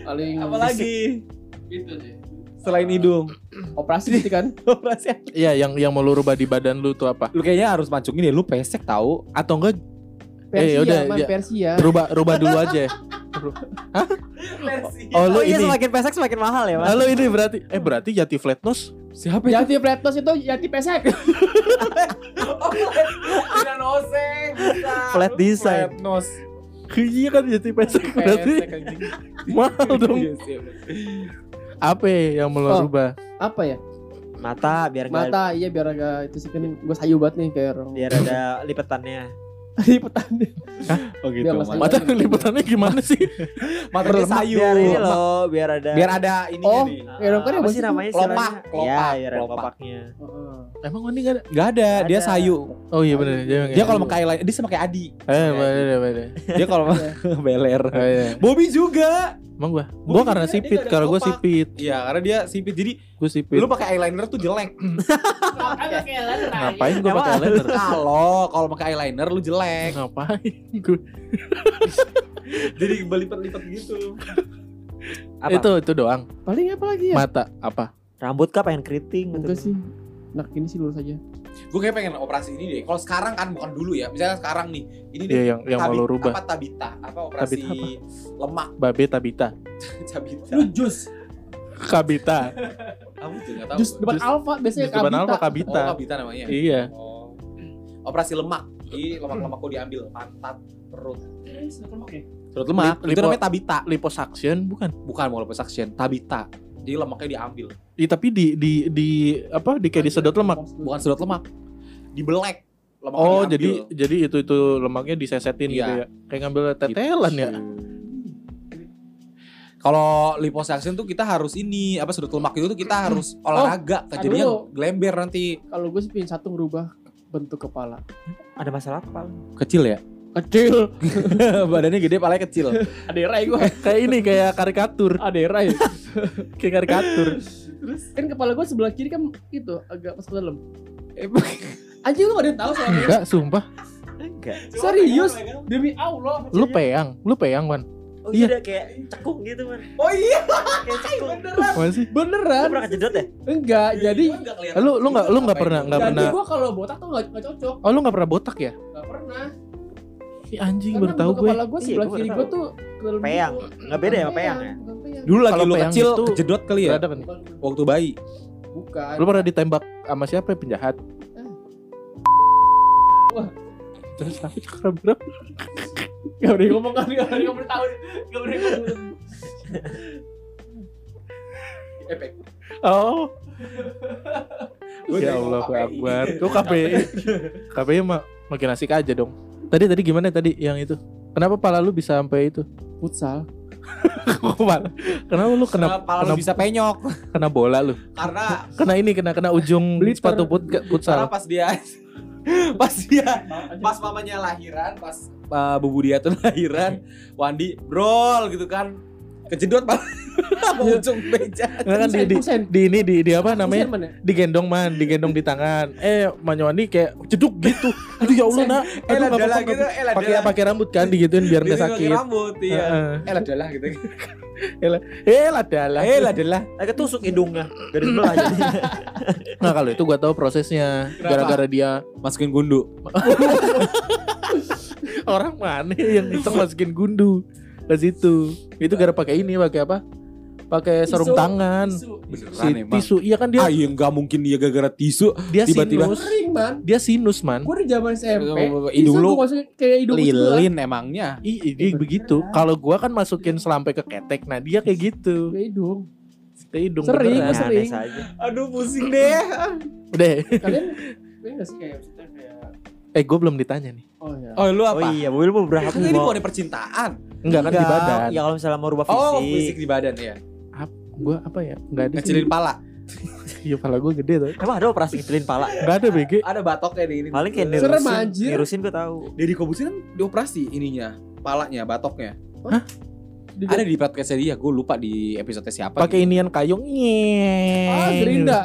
Paling apalagi gitu sih. selain hidung? Operasi gitu kan? Operasi. Iya yang yang mau lu rubah di badan lu tuh apa? Lu kayaknya harus mancungin ya, lu pesek tahu. Atau enggak Persia, udah, man, ya. Persia. rubah rubah dulu aja. Oh lu Oh iya ini. semakin pesek semakin mahal ya mas. Halo ini berarti eh berarti Yati flat nose. Siapa Yati Flatnose itu Yati pesek. Oh, Tidak noseng. Flat design. Flat nose. Iya kan jadi pesek berarti mahal dong. Iya. Apa ya yang mau Oh. rubah? Apa ya? Mata biar Mata iya biar agak itu sih kan gue sayu banget nih kayak biar ada lipetannya. Lipetan. Oh gitu. Mata lipatannya gimana sih? Matanya Berlemak sayu. biar ini loh, biar ada Biar ada ininya Oh. nih. Ya dong kan ya apa sih namanya kelopak, kelopak, Iya, kelopaknya. Heeh. Emang ini gak ada? Gak ada, dia sayu. Oh iya benar. Dia, Dia kalau pakai eyeliner, dia sama kayak Adi. Eh, bener bener. Dia kalau beler. Bobby juga. Emang gua? Gua Gua karena dia sipit, kalau gua sipit. Iya, karena dia sipit. Jadi Gua sipit. lu pakai eyeliner tuh jelek. Ngapain gua pakai eyeliner? Kalau kalau pakai eyeliner lu jelek. Ngapain? Gua Jadi berlipat-lipat gitu. Apa? itu itu doang. Paling apa lagi ya? Mata apa? Rambut kah pengen keriting gitu. Enggak sih. Nah ini sih lurus aja. Gue kayak pengen operasi ini deh. Kalau sekarang kan bukan dulu ya. Misalnya sekarang nih. Ini nih Iya yang yang mau tabi- lo rubah. Apa tabita? Apa operasi Tabita apa? lemak Babe Tabita. tabita? Lu jus. Kabita. Kamu tuh enggak tahu. Jus depan alfa biasanya Di depan kabita. apa Oh, Kabita? kabita namanya. Iya. Oh. Operasi lemak. Jadi lemak-lemak kok diambil pantat, perut. Perut lemak. Lip- itu lipo- namanya tabita. Liposuction bukan? Bukan mau liposuction, tabita. Jadi lemaknya diambil. Iya tapi di di di apa di kayak disedot lemak. Bukan sedot lemak. Dibelek. Lemaknya Oh diambil. jadi jadi itu itu lemaknya disesetin gitu Iya. ya. Kayak ngambil tetelan ya. Gitu. Kalau liposuction tuh kita harus ini apa sudut lemak itu tuh kita harus olahraga, aduh. jadinya glember nanti. Kalau gue sih pengen satu ngerubah bentuk kepala. Ada masalah apa? Pal? Kecil ya? Kecil. Badannya gede, palanya kecil. Ada rai gue. Kayak ini kayak karikatur. Ada rai. Kayak karikatur. Terus kan kepala gue sebelah kiri kan itu agak masuk ke dalam. Emang Anjing lu gak ada yang tahu soalnya. Enggak, sumpah. Enggak. Serius? Demi Allah. Lu peyang, lu peyang, Wan. Oh Iya. iya udah kayak cekung gitu man. Oh iya. Kayak cekung. Beneran. Sih? Lu Beneran. pernah kejedot ya? Enggak, jadi Lu lu enggak lu enggak pernah enggak jadi pernah. gue kalau botak tuh gak, gak cocok. Oh, lu enggak pernah botak ya? Gak pernah. Ih, anjing Karena baru tahu gue. Kepala gue Iya, sebelah kiri gue tuh Peyang. gitu. Nggak beda ya sama peyang ya? Dulu lagi lu kecil itu- kejedot kali ya? Kan? Waktu bayi. bukan. Lu pernah ditembak sama siapa ya? penjahat? Wah. Terus tapi cakra berapa? Gak boleh ngomong kan, gak boleh ngomong tahu. Gak boleh ngomong. Efek. Oh, ya Allah KPI. Akbar. Kok KPI? KPI mah makin asik aja dong. Tadi tadi gimana tadi yang itu? Kenapa pala lu bisa sampai itu? Futsal. Pala? Kenapa lu kena Kepala kena, lu bisa penyok kena bola lu? karena Kena ini kena kena ujung Bliter. sepatu put, karena futsal. pas dia pas dia pas mamanya lahiran, pas uh, bubu dia tuh lahiran, Wandi brol gitu kan. Kejedot pak sama ujung beja. Nggak kan di, di, di ini di, di apa namanya? Digendong man, digendong di tangan. Eh, Manyoni kayak jeduk gitu. Aduh ya Allah nak. Eh Aduh lah nggak apa-apa. gitu, eh lah Pakai pakai rambut kan digituin biar nggak sakit. rambut iya. Eh lah dalah gitu. Eh lah dalah. Eh lah dalah. Agak tusuk hidungnya. Dari sebelah. Nah kalau itu gua tahu prosesnya. Kenapa? Gara-gara dia Masukin gundu. orang mana yang itu masukin gundu ke situ. Itu gara pakai ini pakai apa? Pakai sarung Tisu. tangan. Tisu. Beneran Si emang. tisu. Iya kan dia Ah iya nggak mungkin dia gara-gara tisu dia tiba-tiba. sinus. Sering man. Dia sinus man. Gue di zaman SMP. Hidung tisu lu gua masukin kayak hidung lilin emangnya. Ih, dia begitu. Kalau gua kan masukin selampe ke ketek. Nah, dia kayak gitu. Kayak hidung. Ke hidung Sering, beneran. sering. Aduh pusing deh. Udah. Kalian kalian gak sih kayak kayak Eh, gua belum ditanya nih. Oh ya. Oh lu Oh apa? iya, mobil mau berapa Kan ini mau? bukan percintaan. Enggak kan di badan. Ya kalau misalnya mau rubah fisik. Oh fisik di badan ya. Gua apa ya? Enggak ada Ngecilin sih. pala. Iya, pala gua gede tuh. Emang ada operasi ngecilin pala? Enggak ada BG. Ada batoknya di ini. Paling kayak Serem, nirusin. anjir. Nirusin gue tahu. Deddy Kobusin kan dioperasi ininya, palanya, batoknya. Di- Ada di podcastnya dia, gue lupa di episode siapa. Pakai inian kayung. Ah, Nyeng. Gerinda.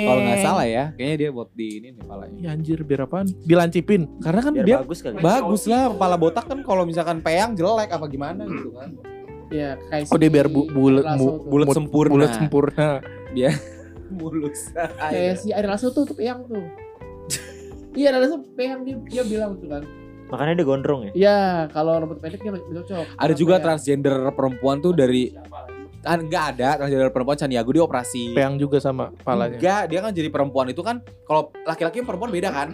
Kalau nggak salah ya, kayaknya dia buat di ini nih palanya. Ih, anjir biar apaan? Dilancipin. Karena kan Biar dia bagus kali. bagus lah, kepala botak kan kalau misalkan peyang jelek apa gimana gitu kan. Ya kayak Oh, dia biar bu- bulet bu-. Bulat Mut- sempurna. Bulat sempurna. Mulus. kayak si Ari Lasso tuh tuh peyang tuh. Iya, Ari Lasso peyang dia, dia bilang tuh kan. Makanya dia gondrong ya. Iya, kalau rambut pendek dia cocok. Ada juga Peyang. transgender perempuan tuh dari kan nggak ada transgender perempuan Caniago dia operasi. Peyang juga sama palanya. Enggak, dia kan jadi perempuan itu kan kalau laki-laki sama perempuan beda kan?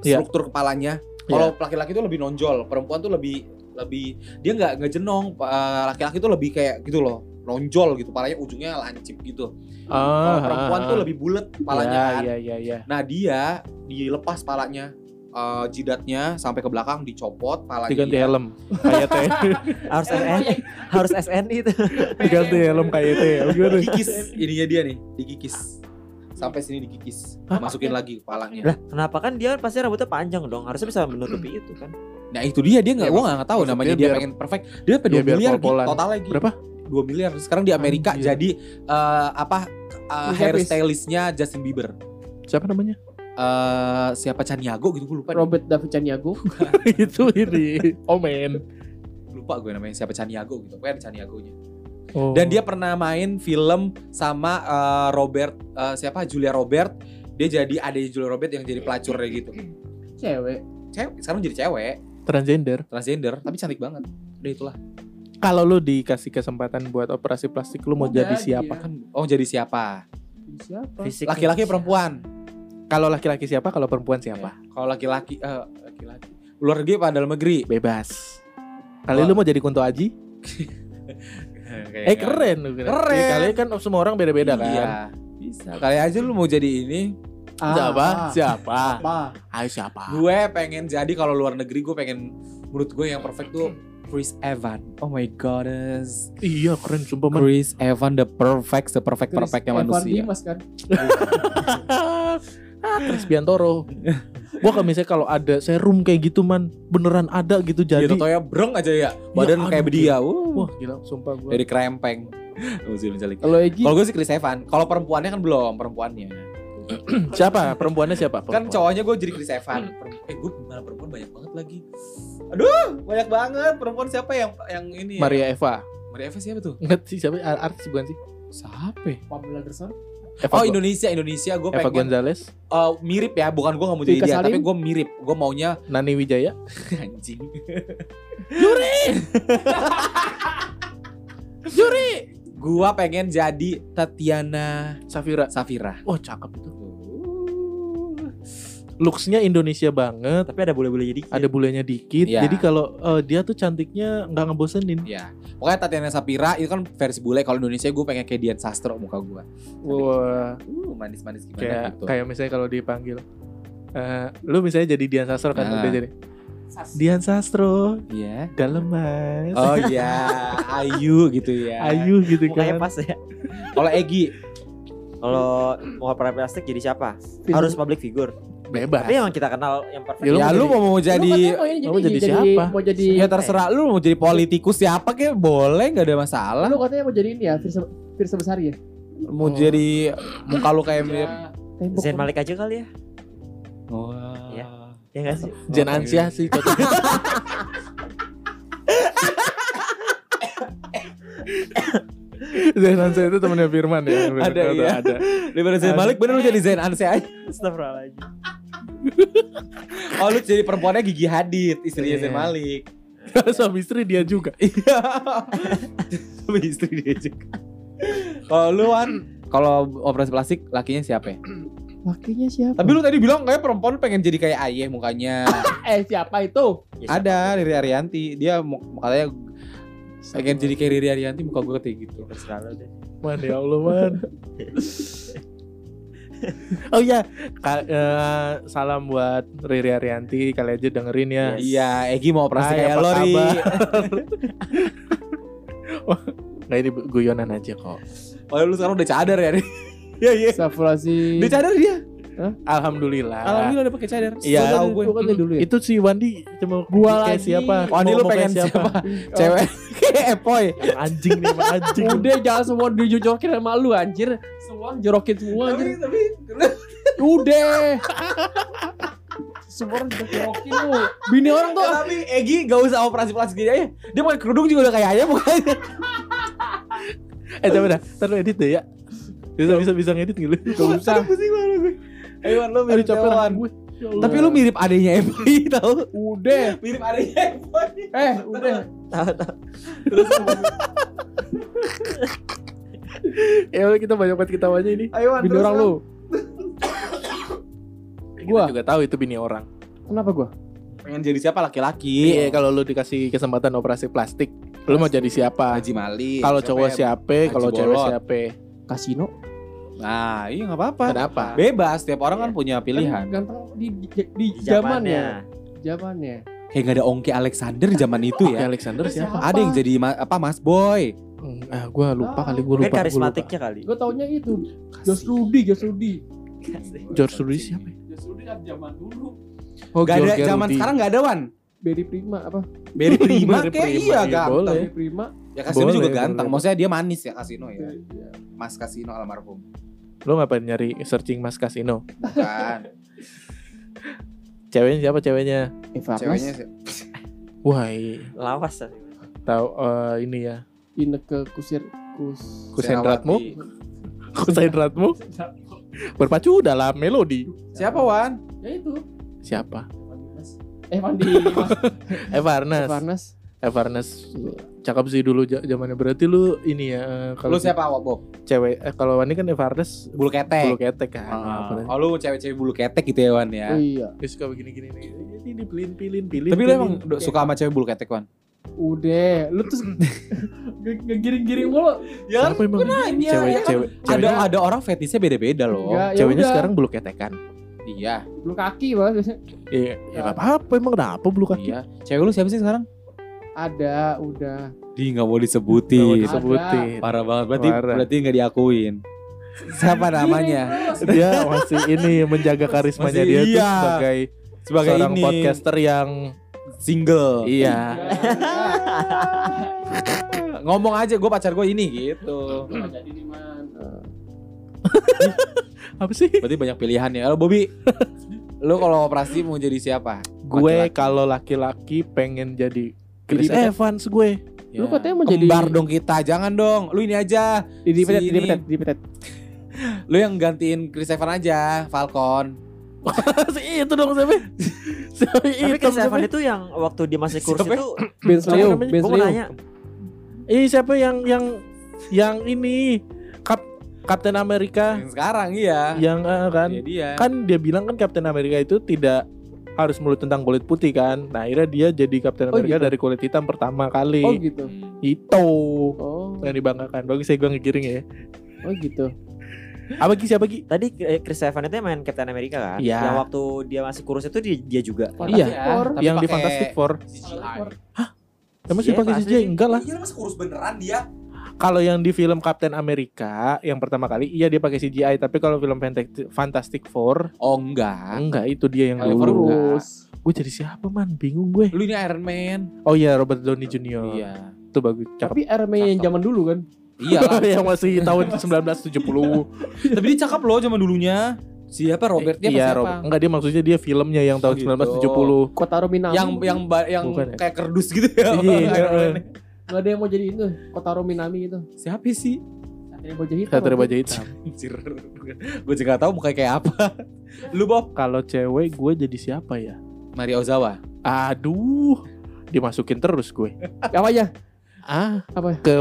Iya. Struktur kepalanya. Kalau laki-laki tuh lebih nonjol, perempuan tuh lebih lebih dia nggak nggak jenong. Eh, Laki-laki tuh lebih kayak gitu loh, nonjol gitu, palanya ujungnya lancip gitu. Kalau Ah, perempuan ah, tuh ah. lebih bulat palanya Ya, kan. Iya iya iya. Nah dia dilepas palanya, eh, jidatnya sampai ke belakang dicopot palanya. Diganti dia. helm kayak teh. Harus SNI, harus SNI itu. Diganti helm kayak teh. Gimana? Dikikis ininya dia nih, dikikis. Sampai sini dikikis, masukin lagi kepalanya. Lah, kenapa kan dia pasti rambutnya panjang dong? Harusnya bisa menutupi itu kan. Nah itu dia dia nggak, Ya, gua nggak tahu namanya dia biar- pengen perfect. Dia pengen 2 biar miliar gitu, pol-polan. total lagi. Berapa? 2 miliar. Sekarang di Amerika Anjir. jadi eh, apa uh, hairstylistnya Justin Bieber. Siapa namanya? Eh siapa Chaniago gitu gue lupa. nih. Robert David Chaniago. itu ini Omen. Lupa gue namanya siapa Chaniago gitu. Pokoknya ada Chaniagonya. Oh. Dan dia pernah main film sama eh, Robert eh, siapa Julia Robert. Dia jadi adanya Julia Robert yang jadi pelacurnya gitu. Cewek. Cewek, sekarang jadi cewek, transgender. transgender, tapi cantik banget. Udah itulah. Kalau lu dikasih kesempatan buat operasi plastik, lu mau Oh, jadi jadi siapa? ya. Kan oh jadi siapa? Siapa? Fisik Laki-laki perempuan. Kalau laki-laki siapa? Kalau perempuan siapa? Kalau laki-laki eh laki-laki. Luar negeri apa dalam negeri? Bebas. Kali Wah. lu mau jadi Kunto Aji? Eh keren lu. Keren. Ya, kali kan semua orang beda-beda kan. Iya. Bisa. Kali aja lu mau jadi ini. Siapa? Siapa? Apa? Ayo siapa? Gue pengen jadi kalau luar negeri gue pengen menurut gue yang perfect tuh Chris Evan. Oh my goddess. Iya keren sumpah man. Chris Evan the perfect, the perfect Chris perfectnya Evan manusia. Dimas kan. ah, Chris Biantoro. Gua kalau misalnya kalau ada serum kayak gitu man, beneran ada gitu Jadi jadi. ya breng aja ya. Badan aduh, kayak bedia. Wah Uh. gila sumpah gua. Dari krempeng. Kalau Egi Kalau gue sih Chris Evan. Kalau perempuannya kan belum perempuannya. Siapa? Perempuannya siapa? Kan Perempuan. cowoknya gue jadi Chris Evan. Eh gue malah perempuan banyak banget lagi. Aduh banyak banget perempuan siapa yang yang ini? ya? Maria Eva. Maria Eva siapa tuh? Enggak sih siapa? Ar- Artis bukan sih? Siapa? Pamela Anderson. Eva Oh Indonesia Indonesia gue Eva pengen Gonzalez, eh, mirip ya bukan gue gak mau jadi dia Salim? tapi gue mirip gue maunya Nani Wijaya. anjing Yuri. gue pengen jadi Tatiana Safira. Safira Oh cakep itu. Looksnya Indonesia banget. Tapi ada bule-bule jadi. Ada bulenya dikit. Iya. Jadi kalau eh, dia tuh cantiknya nggak ngebosenin. ya pokoknya Tatiana Safira itu kan versi bule kalau Indonesia gue pengen kayak Dian Sastro muka gue Wah. uh manis manis gimana kayak gitu kayak misalnya kalau dipanggil eh lu misalnya jadi Dian Sastro kan Nah. udah jadi Dian Sastro iya dalam mas oh iya Ayu gitu ya Ayu gitu Mukanya kan pas ya. kalau Egi Kalau mau operasi plastik jadi siapa? Harus public figure. Bebas Tapi yang kita kenal yang perfect. Ya, lu ya mau lu jadi- mau jadi mau, jadi ini, siapa? Mau jadi ya terserah lu mau jadi politikus siapa kayak boleh nggak ada masalah Lu katanya mau jadi ini ya, Firsa, Firsa Besari ya? mau Oh. jadi muka lu kayak mirip Ya, tembok. Zain Malik aja kali ya. Wah. Iya. Ya nggak sih? Jen Oh, Ansyah sih cocok. Zen Ansyah itu temennya Firman ya bener. Ada, iya. ada. Daripada Zain Malik bener lu jadi Zain Anse aja. Astagfirullahaladzim. Oh lu jadi perempuannya Gigi Hadid, istrinya. Zain Malik. Suami istri dia juga. Iya. Sama istri dia juga. Kalau lu Wan, kalau operasi plastik lakinya siapa ya? Lakinya siapa? Tapi lu tadi bilang kayak perempuan pengen jadi kayak Ayeh mukanya. eh siapa itu? Ya, siapa? Ada Riri Arianti, dia katanya pengen jadi kayak Riri Arianti muka gue kayak gitu. Terserah lu deh. Man ya Allah man. oh iya, Ka- eh, salam buat Riri Arianti, kali aja dengerin ya. Yes. Iya, Egi mau operasi kayak apa lo Ri. kabar? Nah ini guyonan aja kok. Oh lu sekarang udah cadar ya Ri? Iya iya. Safrasi. Udah cadar dia. Alhamdulillah. Alhamdulillah udah pakai cadar. Iya. Tahu gue. Kan dulu ya. Itu si Wandi cuma Gua lagi. siapa? Wandi lu pengen siapa? Oh, Cewek kayak Epoy. Anjing nih, emang anjing. Udah jangan semua dijorokin sama lu anjir. Semua jorokin semua Tapi anjir. tapi Udah. semua orang jorokin lu. Bini orang tuh. tapi Egi gak usah operasi plastik gini aja. Dia pakai kerudung juga udah kayak ayah mukanya. Eh coba dah, ntar lu edit deh ya. Bisa bisa bisa ngedit gitu. Gak usah. Pusing banget gue. Ayo mirip capek Wan. tangan gue. Ya. Tapi lu mirip adanya Epoy tau. Udah. Mirip adanya Epoy. Eh, udah. Ya udah, kita banyak banget ketawanya ini. Ayo Bini terus, orang lu. Kita Gua. juga tahu itu bini orang. Kenapa gua? Pengen jadi siapa laki-laki? Iya, kalau lu dikasih kesempatan operasi plastik, lu mau jadi siapa? Haji Mali. Kalau cowok ya? siapa, kalau cewek siapa? Kasino. Nah, iya nggak apa-apa. Kenapa? Bebas, setiap orang kan Iya. punya pilihan. Kan ganteng di di, di Di zamannya. Zamannya. Kayak gak ada Ongki Alexander zaman itu ya. Alexander siapa? Ada yang jadi ma- apa Mas Boy. Hmm, Ah, gua lupa kali, gua Mungkin lupa. gua karismatiknya kali. Gue taunya itu. Josh Rudy, Josh Rudy. George Rudy siapa? ya? Josh Rudy kan zaman dulu. Oh, Gak ada zaman sekarang gak ada Wan. Berry Prima apa? Berry Prima kayak iya iya, ganteng. boleh. Berry Prima. Ya Kasino Boleh, juga boleh. ganteng. Maksudnya dia manis ya Kasino ya. Iya. Mas Kasino almarhum. Lu ngapain nyari searching Mas Kasino? Bukan. Ceweknya siapa ceweknya? Eva Ceweknya sih. Wah, Lawas lah. tahu eh, ini ya. Ineke Kusir Kus. Kusendratmu? Kusendratmu berpacu dalam melodi. Siapa Wan? Ya itu. Siapa? Eh Mandi. Evarnas. Eva Arnas. Evarnas. Cakep sih dulu zamannya. Berarti lu ini ya eh, kalau Lu siapa Wak Bob? cewek eh, kalau Wani kan Evarnas Bulu ketek. bulu ketek kan. Ah, Oh lu cewek-cewek bulu ketek gitu ya Wan ya. Oh iya. Dia suka begini-gini nih. Ini dipilin pilin pilin. Tapi lu emang suka sama cewek bulu ketek Wan? Udah, lu tuh nge- ngegiring-giring mulu. Ya Siapa emang nanya, cewek ya kan cewek ada ceweknya, ada orang fetishnya beda-beda loh. Ya ceweknya udah. sekarang bulu ketekan. Iya, Belum kaki banget. Iya, ya nggak apa-apa emang kenapa bulu kaki? iya. Cewek lu siapa sih sekarang? Ada, udah. Di nggak mau Nggak mau disebutin. disebutin. Parah banget. Berarti Parah. berarti nggak diakuin. Siapa namanya? dia masih ini menjaga karismanya Masih dia tuh iya. sebagai Sebagai seorang ini podcaster yang single. iya Ngomong aja gue pacar gue ini gitu. Apa sih? Berarti banyak pilihan ya. Lo Bobby, lu kalau operasi mau jadi siapa? Gue kalau laki-laki pengen jadi Chris Evans gue. Lu katanya mau jadi- kembar dong kita, jangan dong. Lu ini aja. Di di petet, Si di petet, di petet. Lu yang gantiin Chris Evans aja, Falcon. si itu dong siapa? siapa Tapi itu? Chris Evans itu yang waktu dia masih kurus Siapa? itu Ben Siapa Sleo? Ben gue mau Sleo. nanya Ih siapa yang yang yang ini Kap Kapten Amerika Yang sekarang iya. yang eh, kan Dia dia. kan dia bilang kan Kapten Amerika itu tidak harus melulu tentang kulit putih kan. Nah, akhirnya dia jadi Kapten Oh, Amerika gitu? dari kulit hitam pertama kali. Oh gitu. Itu Oh, yang dibanggakan. Bagus saya gue ngegiring ya. oh gitu. Apa Gi siapa Gi? Tadi eh, Chris Evans itu yang main Captain America kan Iya. Yang waktu dia masih kurus itu dia, dia juga Iya. Four. Tapi yang di Fantastic Four. CGI. Emang sih pakai CGI enggak lah. Iya, masa kurus beneran dia? Kalau yang di film Kapten Amerika yang pertama kali iya dia pakai CGI, tapi kalau film Fantastic, Four Oh enggak. enggak itu dia yang Kalau dulu. Gue jadi siapa man? Bingung gue. Lu ini Iron Man. Oh iya Robert Downey Jr. Iya. Itu bagus. Cakep. Tapi Iron Man yang zaman dulu kan. Iya lah. yang masih tahun 1970. Tapi dia cakep loh zaman dulunya. Siapa Robert dia iya, apa Rob. siapa? Enggak dia maksudnya dia filmnya yang tahun Oh, gitu. 1970. Kota Rominami. Yang yang yang Bukan ya? kayak kerdus gitu ya. Iya, Iron Man. Gak ada yang mau jadi itu. Kota Rominami itu. Siapa sih? Satria Baja Hitam. Satria Baja Hitam. Anjir. Gue juga gak tahu mukanya kayak apa. Lu Bob? Kalau cewek gue jadi siapa ya? Maria Ozawa. Aduh, dimasukin terus gue. Apa aja? Ah, Apa? ke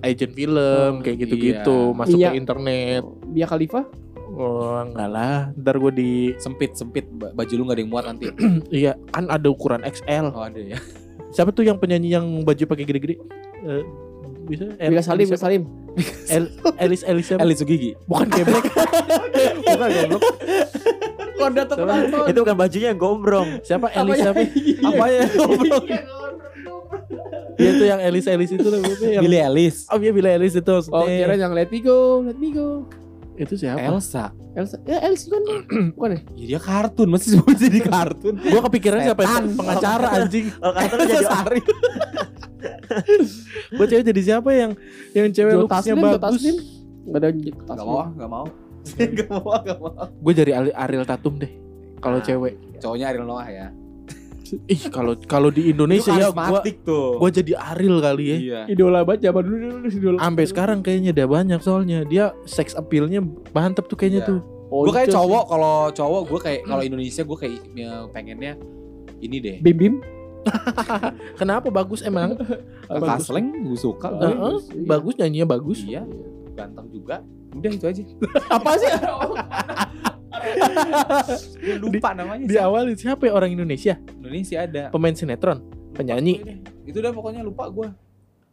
agent film Oh, kayak gitu-gitu, iya. masuk Iya. ke internet. Dia Khalifa? Oh, enggak lah. Ntar gue di Sempit sempit Ba- baju lu gak ada yang muat nanti. iya, kan ada ukuran XL. Oh ada ya. Siapa tuh yang penyanyi yang baju pakai gede-gede? Eh, bisa El- Bila Salim, Elis Bila Salim. El- Elis Elis siapa? Elis Sugigi. Bukan geblek. Bukan goblok. Konda. Itu bukan bajunya yang gombrong Siapa Elis siapa? Apa ya? Dia tuh yang Elis Elis itu loh yang Billie Eilish. Oh iya Billie Eilish itu. Oh kira yang Let Me Go, Let Me Go. Itu siapa? Elsa. Elsa, ya Elsa kan bukan ya? Ya, dia kartun, masih sebut jadi kartun. Gua kepikiran siapa Setan. pengacara anjing. Kalau kata lu jadi Sari. Gua cewek jadi siapa yang yang cewek Jo looksnya Taslim, bagus? Taslim. Gak ada Gak Taslim. mau, ah, gak mau. Gak mau, gak mau. Gue jadi Ari- Ariel Tatum deh. Kalau Nah. cewek. Cowoknya Ariel Noah ya. Ih, kalau kalau di Indonesia ya gua tuh. gua jadi Ariel kali ya. Iya. Idola banget zaman dulu dulu idola. Sampai sekarang kayaknya udah banyak soalnya dia sex appeal-nya mantep tuh kayaknya Iya. tuh. Oh, gue kayak cowok kalau cowok gue kayak kalau Indonesia gue kayak ya, pengennya ini deh. Bim Bim. Kenapa bagus emang? Kakak Sleng gue suka. Heeh, gue. Iya. bagus nyanyinya bagus. Iya. Ganteng juga. Udah itu aja. Apa sih? Lupa namanya. Di awal siapa ya orang Indonesia? Indonesia ada. Pemain sinetron, penyanyi. Itu udah pokoknya lupa gue.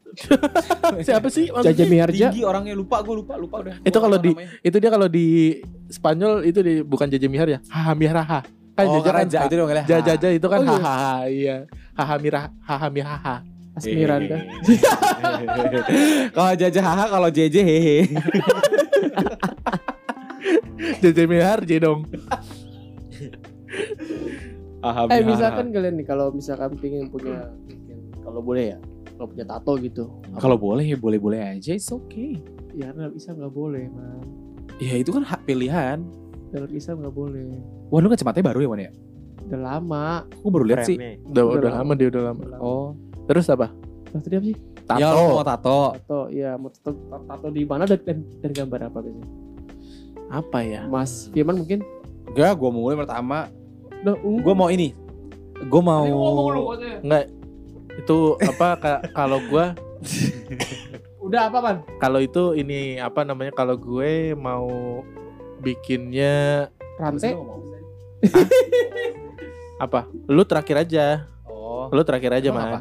Siapa sih? Jaja Miharja Tinggi orangnya lupa gue lupa lupa udah. Itu kalau di- namanya. Itu dia kalau di Spanyol itu di bukan Jaja Mihar ya. Haha Miraha. Kan oh, Jaja kan Raja itu dong Jaja Jaja itu kan Oh, iya. hahaha iya. Haha Miraha, haha Miraha. Asmiranda kalau Jaja haha kalau JJ hehe. Jaja Mihar J dong. eh misalkan kalian nih kalau misalkan pengen punya mungkin kalau boleh ya kalau punya tato gitu kalau boleh ya boleh-boleh aja, it's okay. ya nggak bisa nggak boleh man Ya itu kan hak pilihan. dalam Islam nggak boleh Wah lu kacamatanya baru ya Wan ya? udah lama Aku baru lihat sih. Udah, Udah udah lama. lama dia udah lama. Udah lama. Oh. Terus apa? Nah, tadi apa sih Tato. Ya mau tato. tato ya mau tato, tato di mana dan, dan, dan gambar apa biasanya Apa ya? Mas Firman mungkin Enggak, gua mau mulai pertama. udah ungu Gua mau ini. Gua mau Enggak. Itu apa ka- kalau gua udah apa man kalau itu ini apa namanya kalau gue mau bikinnya rantai apa? Lu terakhir aja. Oh. Lu terakhir aja, Emang Man. apa?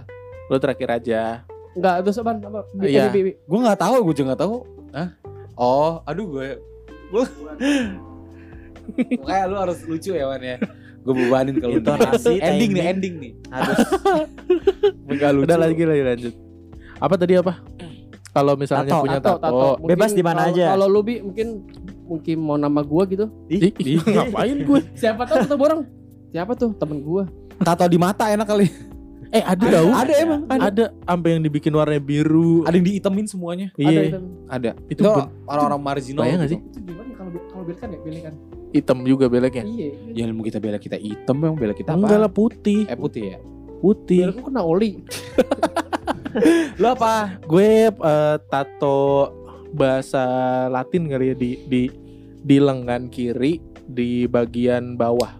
Lu terakhir aja. enggak terus apa Iya. Gua nggak tahu, gua juga nggak tahu. Hah? Oh, aduh gue. Gua Kayak lu harus lucu ya Wan ya. Gue bebanin kalau Intonasi, ending nih, ending nih. Harus Enggak lucu. Udah lagi lagi lanjut. Apa tadi apa? Kalau misalnya Tato, punya tato, tato, tato. Mungkin Bebas di mana aja. Kalau lu bi mungkin mungkin mau nama gua gitu. Ih, ih, ngapain gue? Siapa tahu tato borong? Siapa tuh temen gua? tato di mata enak kali. Eh ada tahu? Ada emang, ada. Ada sampai yang dibikin warna biru. Ada yang diitemin semuanya. Ada Iya, itu. Ada. Itu Itu orang-orang marginal. bayang gitu. sih? Itu gimana ya ya pilih kan? hitam juga beleknya. Iya. Ya ilmu kita bela kita hitam emang bela kita apa? Enggak lah putih, Eh putih ya. putih. Aku kena oli. Lu apa? Gue eh, tato bahasa Latin kali ya di di di lengan kiri di bagian bawah.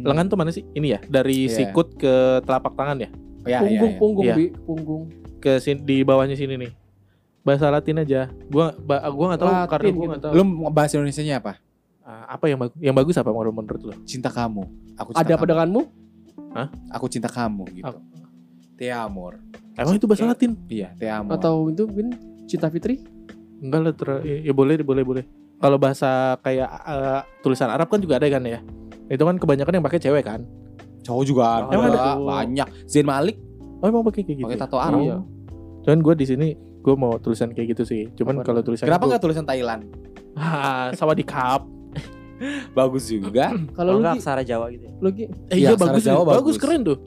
Lengan tuh mana sih? Ini ya, dari Iya. sikut ke telapak tangan ya, Ya, punggung, punggung, Iya. bi, punggung. ke sini di bawahnya sini nih. Bahasa Latin aja. Gua ba, gua nggak tahu Latin karena gua gitu. nggak tahu. Lu bahasa Indonesianya apa? Ah, apa yang bagus? Yang bagus apa menurut menurut lu? Cinta kamu. Aku cinta Ada apa kamu. denganmu? Aku cinta kamu gitu. Apa? Te amor. Emang itu bahasa Latin? Iya, te amor. Atau itu mungkin cinta Fitri? Enggak lah, ter- ya, ya boleh, boleh, boleh. Kalau bahasa kayak eh, tulisan Arab kan juga ada kan ya? Itu kan kebanyakan yang pakai cewek kan? cowok juga ada. Ada? banyak. Zain Malik Oh emang pakai kayak gitu? pakai ya? tato Arab. Iya. Cuman gue di sini gue mau tulisan kayak gitu sih. Cuman kalau tulisan Kenapa nggak tulisan Thailand? Ah, sama di cup. Bagus juga. Kalau lu aksara Jawa gitu ya. lu Eh, Iya, iya bagus, Jawa bagus, bagus. keren tuh.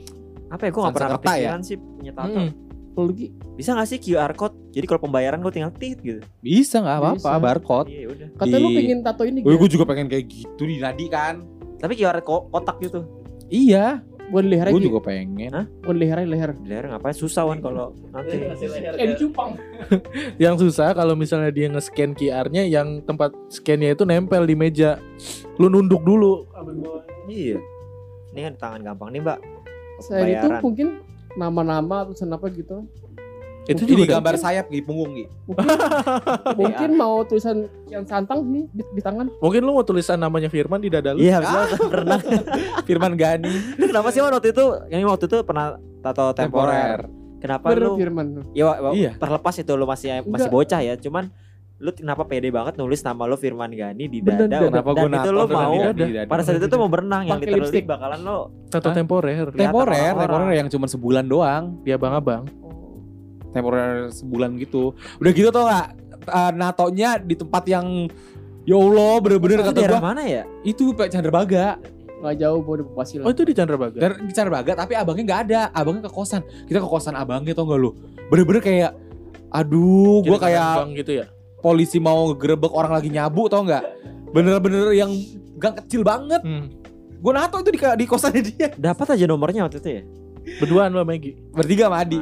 Apa ya gue gak pernah ya? kepikiran sih punya tato. Mm. kalau lu Gi, Bisa gak sih QR code? Jadi kalau pembayaran gue tinggal tit gitu. Bisa nggak apa-apa, Bisa. barcode. Iya udah. katanya lu Di- pengen tato ini Gue gitu. juga pengen kayak gitu di nadi kan. Tapi QR ko- kotak gitu. Iya, Bukan di leher gue aja. juga pengen. Hah? Bukan leher aja, leher. Leher ngapain susah wan kalau nanti. Eh dicupang. Yang susah kalau misalnya dia nge-scan QR-nya yang tempat scan-nya itu nempel di meja. Lu nunduk dulu. Iya. Ini kan tangan gampang nih mbak. Saya itu mungkin nama-nama atau apa gitu. Itu Ini juga gambar sayap di punggung gitu. Mungkin, mungkin mau tulisan yang santang nih di, di tangan. Mungkin lu mau tulisan namanya Firman di dada lu. Iya, itu pernah. Firman Gani. Lu Kenapa sih waktu itu? Yang waktu itu pernah tato temporer. Kenapa Ber lu? Firman. Ya Iya. terlepas itu lu masih masih bocah ya. Cuman lu kenapa pede banget nulis nama lu Firman Gani di dada? bener. Kenapa dan gue itu lu mau di dada? pada saat itu tuh mau berenang yang literally lipstick. bakalan lo Tato temporer. Kelihatan Temporer, temporer yang cuma sebulan doang. Dia abang-abang. Temporer sebulan gitu. Udah gitu tau gak? Uh, natonya di tempat yang Ya Allah, bener-bener kata gua mana ya? itu Pak Chandrabaga. Nggak jauh mau di Bekasi Oh itu di Chandrabaga. Dan di Chandrabaga tapi abangnya nggak ada. Abangnya ke kosan. Kita ke kosan abangnya tau gak lu? Bener-bener kayak aduh, gua Jadi kayak gitu ya. polisi mau ngegerebek orang lagi nyabu tau nggak? Bener-bener yang gang kecil banget. Hmm. Gue nato itu di, di kosannya dia. Dapat aja nomornya waktu itu ya. Berduaan lo Maggie. Bertiga sama Adi.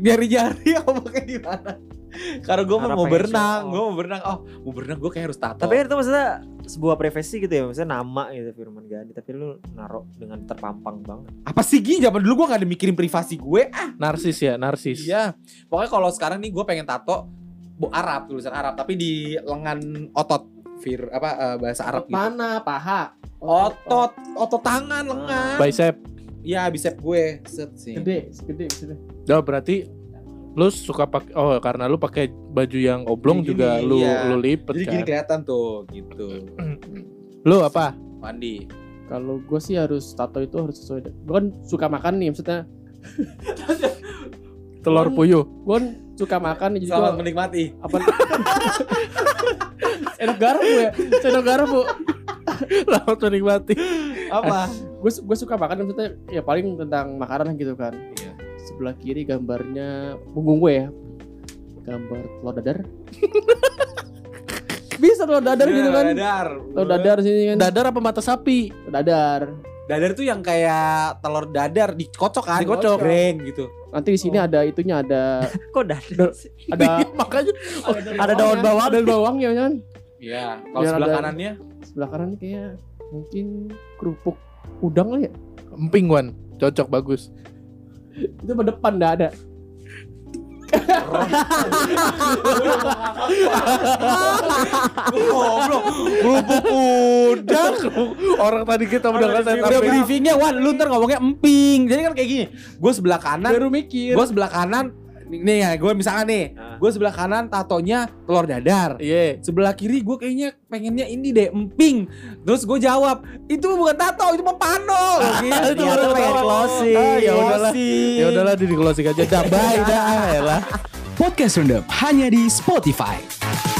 Madi. Nyari-nyari abangnya di mana. Karena gue Karena mau berenang, show gue mau berenang. Oh, mau berenang gue kayak harus tato. Tapi itu maksudnya sebuah profesi gitu ya, maksudnya nama gitu Firman Gani, tapi lu naruh dengan terpampang banget. apa sih Gi? Zaman dulu gue gak ada mikirin privasi gue. Narsis ya, narsis. Iya. Pokoknya kalau sekarang nih gue pengen tato bu Arab tulisan Arab tapi di lengan otot fir apa eh, bahasa Arab gitu. Mana? Paha. Otot, otot tangan, lengan. Bicep. Ya bicep gue set sih. Gede, gede maksudnya. Oh, berarti lu suka pakai oh karena lu pakai baju yang oblong Kayak juga gini, lu iya. lu lipet Jadi kan. gini kelihatan tuh gitu. Lu apa? Mandi. Kalau gue sih harus tato itu harus sesuai. Gue kan suka makan nih, maksudnya Telur Kan- puyuh. gue kan suka makan jadi Selamat gue menikmati. apa? Sendok garam bu ya, sendok garam bu. Selamat menikmati. Apa? Gue gue suka makan maksudnya ya paling tentang makanan gitu kan. Iya. Sebelah kiri gambarnya punggung gue ya, gambar telur dadar. Bisa telur dadar gitu kan? Iya, Dadar. Telur dadar sini kan. Dadar apa mata sapi? Telur dadar. Dadar tuh yang kayak telur dadar dikocok kan? Dikocok. Goreng gitu. Nanti di sini ada itunya ada Kok dadar sih? ada Makanya Ada daun bawang. ada daun bawangnya kan. Iya. Kalau sebelah ada- kanannya Sebelah kanan kayak mungkin kerupuk udang lah ya. emping Wan. Cocok bagus. Itu pada depan enggak ada. goblok. Kerupuk udang. Orang tadi kita udah kata Udah briefingnya Wan, lu ntar ngomongnya emping. Jadi kan kayak gini. Gue sebelah kanan, Baru mikir. gue sebelah kanan nih ya, gue misalkan nih, Ah. gue sebelah kanan tatonya telur dadar. Iya. Sebelah kiri gue kayaknya pengennya ini deh emping. Terus gue jawab, itu bukan tato, itu mah pano. Gitu. Ternyata Baru pengen tahu. closing. Ah, ya udahlah. Ya udahlah di closing aja. Dah bye dah. elah. Podcast Roundup hanya di Spotify.